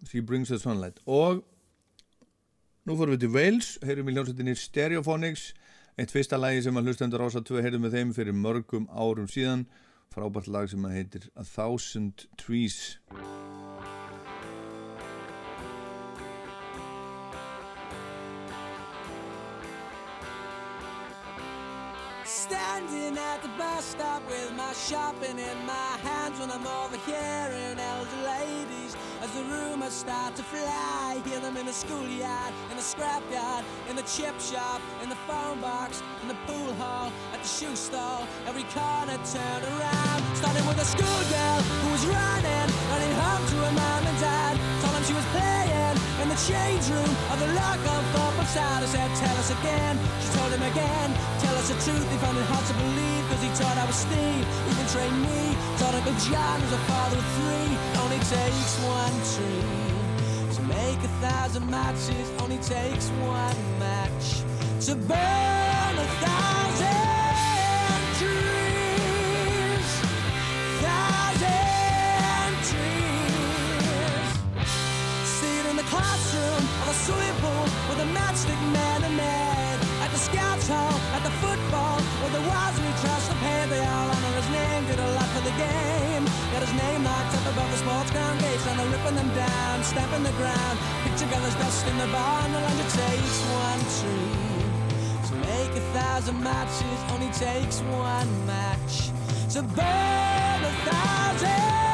She Brings the Sunlight. Og nú fórum við til Wales heyrum í hljómsveitinni Stereophonics eitt fyrsta lagi sem að hlustendur ása 2 heyrum við þeim fyrir mörgum árum síðan. Frábært lag sem að heitir A Thousand Trees Standing at the bus stop with my shopping in my hands when I'm overhearing elder ladies as the rumors start to fly. Hear them in the schoolyard, in the scrapyard, in the chip shop, in the phone box, in the pool hall, at the shoe store. Every corner turned around. Starting with a schoolgirl who was running, running home to her mom and dad. She was playing in the change room of the football side. I said, tell us again. She told him again, tell us the truth. He found it hard to believe because he thought I was Steve. He betrayed me. Thought Uncle John was a father of three. Only takes one tree to make a thousand matches. Only takes one match to burn a thousand classroom of a swimming pool with a matchstick man and man. At the scouts hall, at the football, where the was we trust the pay. They all honor his name, did a lot for the game. Got his name locked up above the sports ground gates, and they're ripping them down, stamping the ground. Picture gathers dust in the barn, and it takes one tree. To make a thousand matches, only takes one match. To burn a thousand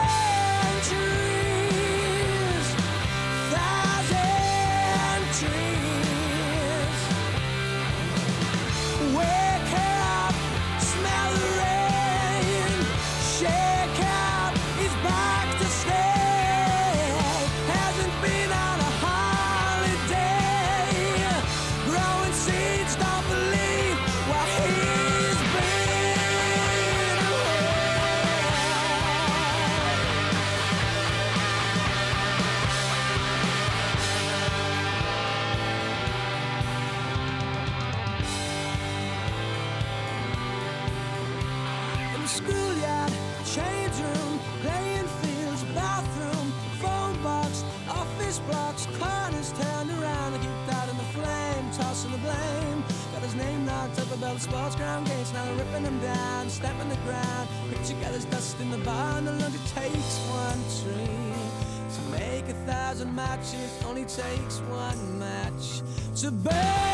ripping them down, stamping the ground. Picture gathers dust in the barn. The only takes one tree to make a thousand matches. Only takes one match to burn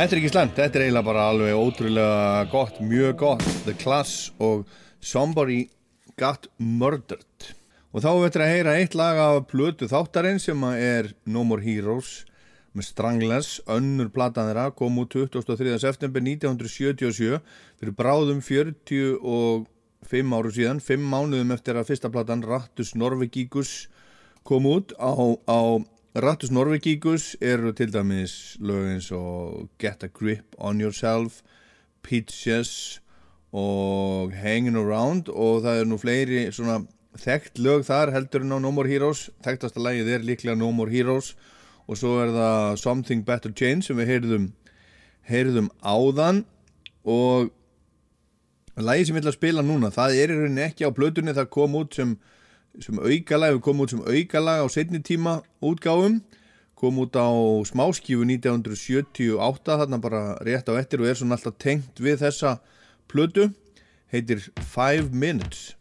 Þetta er ekki slæmt, þetta er eiginlega bara alveg ótrúlega gott, mjög gott The Class og Somebody Got Murdered og þá veitur að heyra eitt lag af plötu þáttarinn sem er No More Heroes með Strangless, önnur platan þeirra kom út 23. september 1977 fyrir bráðum 45 áru síðan 5 mánuðum eftir að fyrsta platan Rattus Norvegíkus kom út á, á Rattus Norvegíkus eru til dæmis lögins og Get a Grip on Yourself Peaches og Hanging Around og það er nú fleiri svona þekkt lög þar heldur en á No More Heroes. Þekktasta lagið er líklega No More Heroes og svo er það Something Better Change sem við heyrðum heyrðum áðan og lagið sem ég ætla að spila núna það er í rauninni ekki á plötunni það kom út sem sem aukalag, við komum út sem aukalag á setni tíma útgáfum. Kom út á smáskífu 1978 þarna bara rétt á eftir og er svona alltaf tengt við þessa plötu. Heitir Five Minutes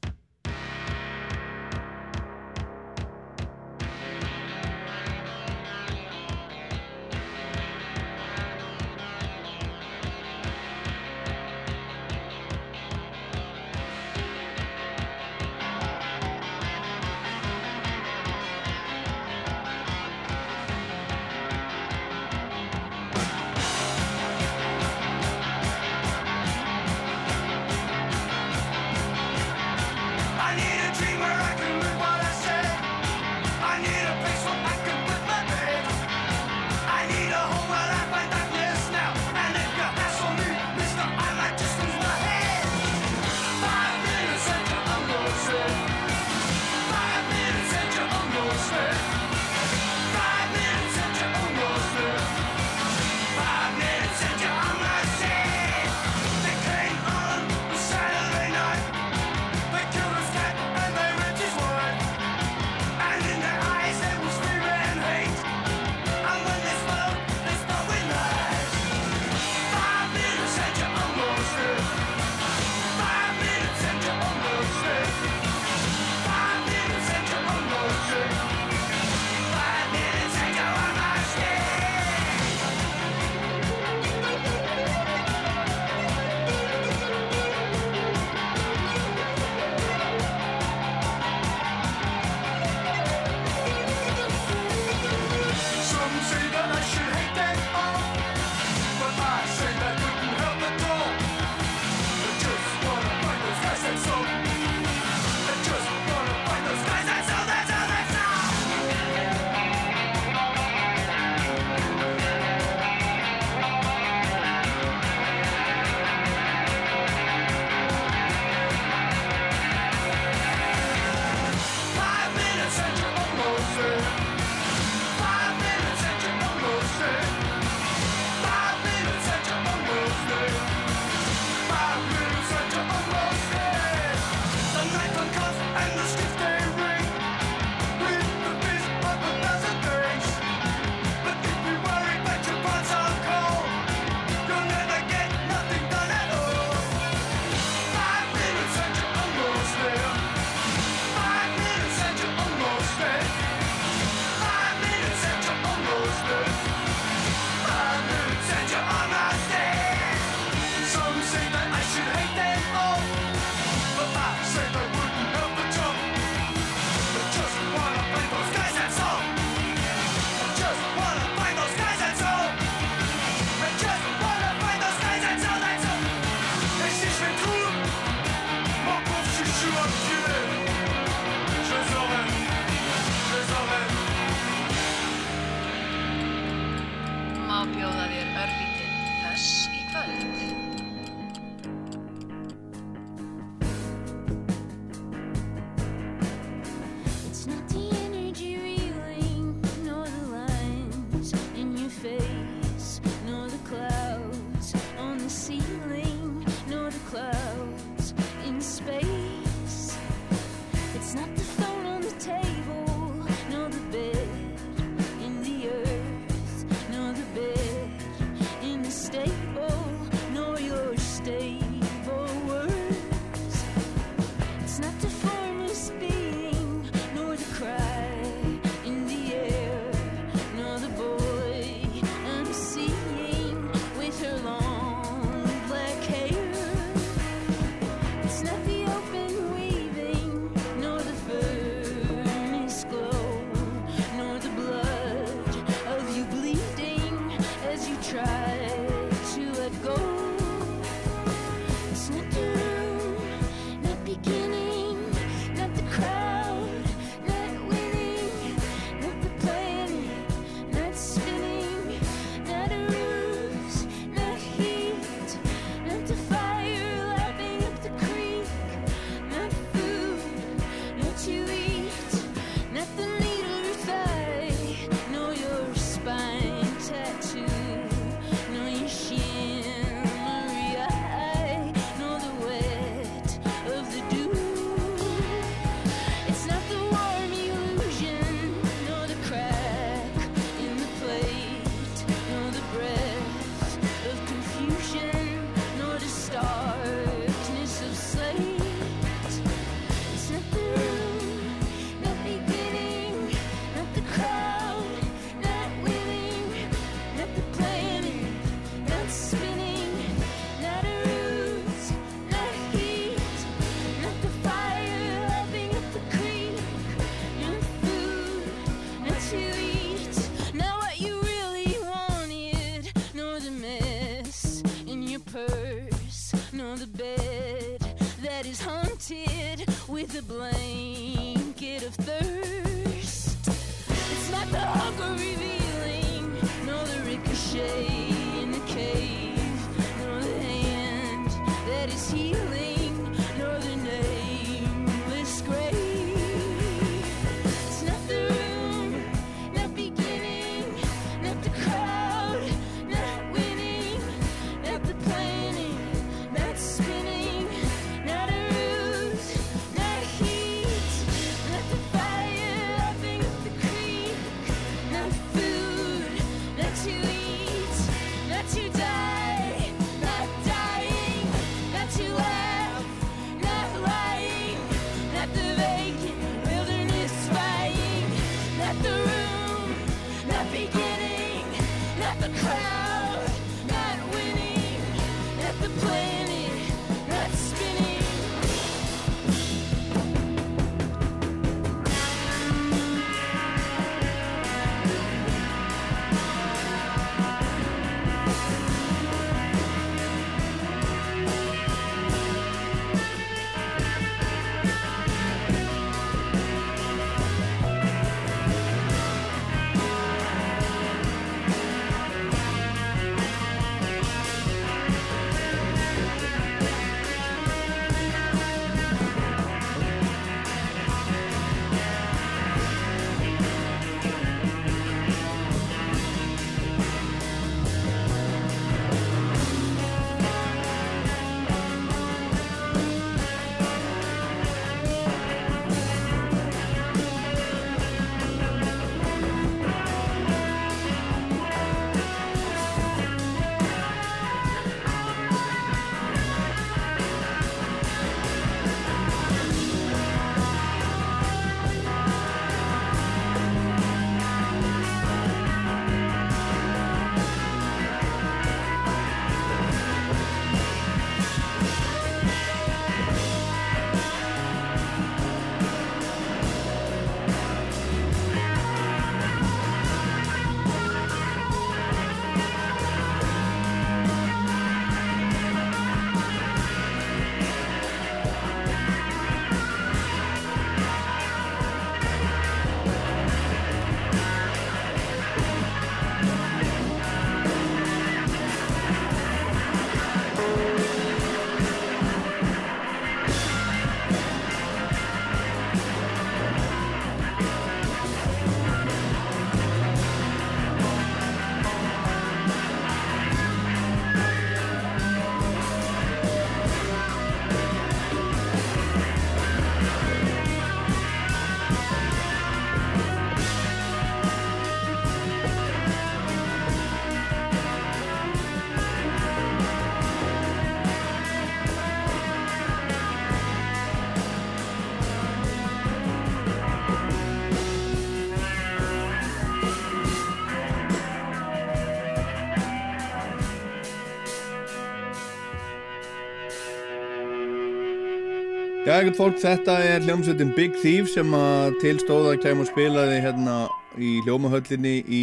Ekkert fólk, þetta er hljómsveitin Big Thief sem að tilstóða kæm og spilaði hérna í hljómahöllinni í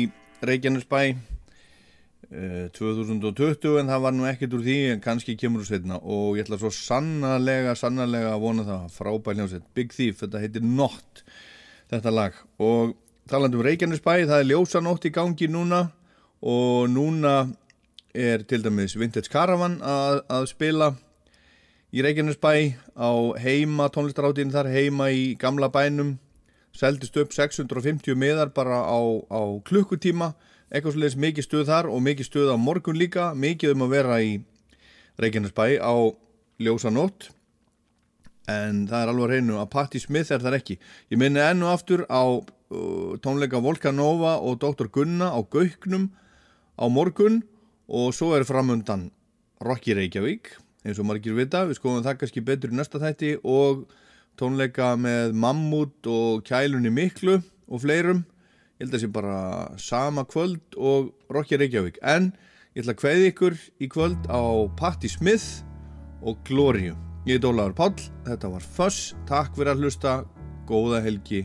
Reykjanesbæ uh, 2020 en það var nú ekkert úr því en kannski kemur úr setna og ég ætla svo sannarlega, sannarlega að vona það. Frábæð hljómsveit. Big Thief, þetta heitir Not þetta lag. Og talandi um Reykjanesbæ, það er ljósanótt í gangi núna. Og núna er til dæmis Vintage Caravan að, að spila í Reykjanesbæ á heima tónlistaráttin þar heima í gamla bænum. Seldist upp 650 miðar bara á, á klukkutíma. Eitthvað svolítið mikið stuð þar og mikið stuð á morgun líka, mikið um að vera í Reykjanesbæ á ljósanótt en það er alveg að reynu að Patti Smith er þar ekki. Ég minni ennu aftur á uh, tónleika Volkanova og Dr. Gunna á Gauknum á morgun. Og svo er framundan Rocky Reykjavík eins og margir vita, við skoðum það kannski betur í næsta þætti og tónleika með Mammut og Kælunni Miklu og fleirum. Ég held að það sé bara sama kvöld og Rocky Reykjavík. En ég ætla að kveði ykkur í kvöld á Patti Smith og Glóriu ég heit Ólaður Páll, þetta var Fuss takk fyrir að hlusta, góða helgi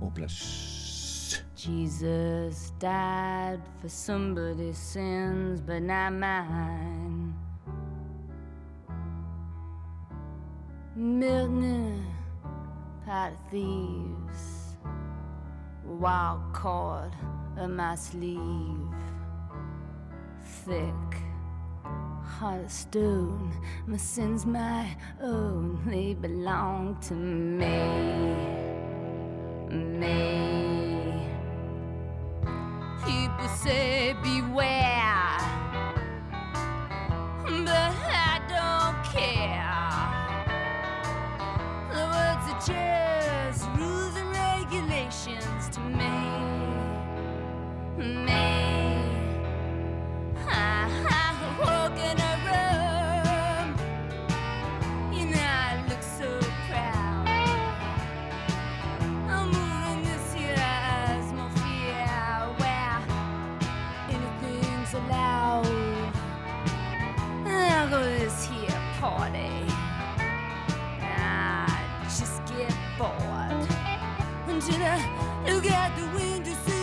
og bless. Jesus died for somebody's sins, but not mine. Mutiny, pat thieves, wild cord in my sleeve, thick, heart of stone. My sins, my own, they belong to me, me. People say beware, but I don't care the words are just rules and regulations to me. Me. I, I, walking consider you get the wind to see.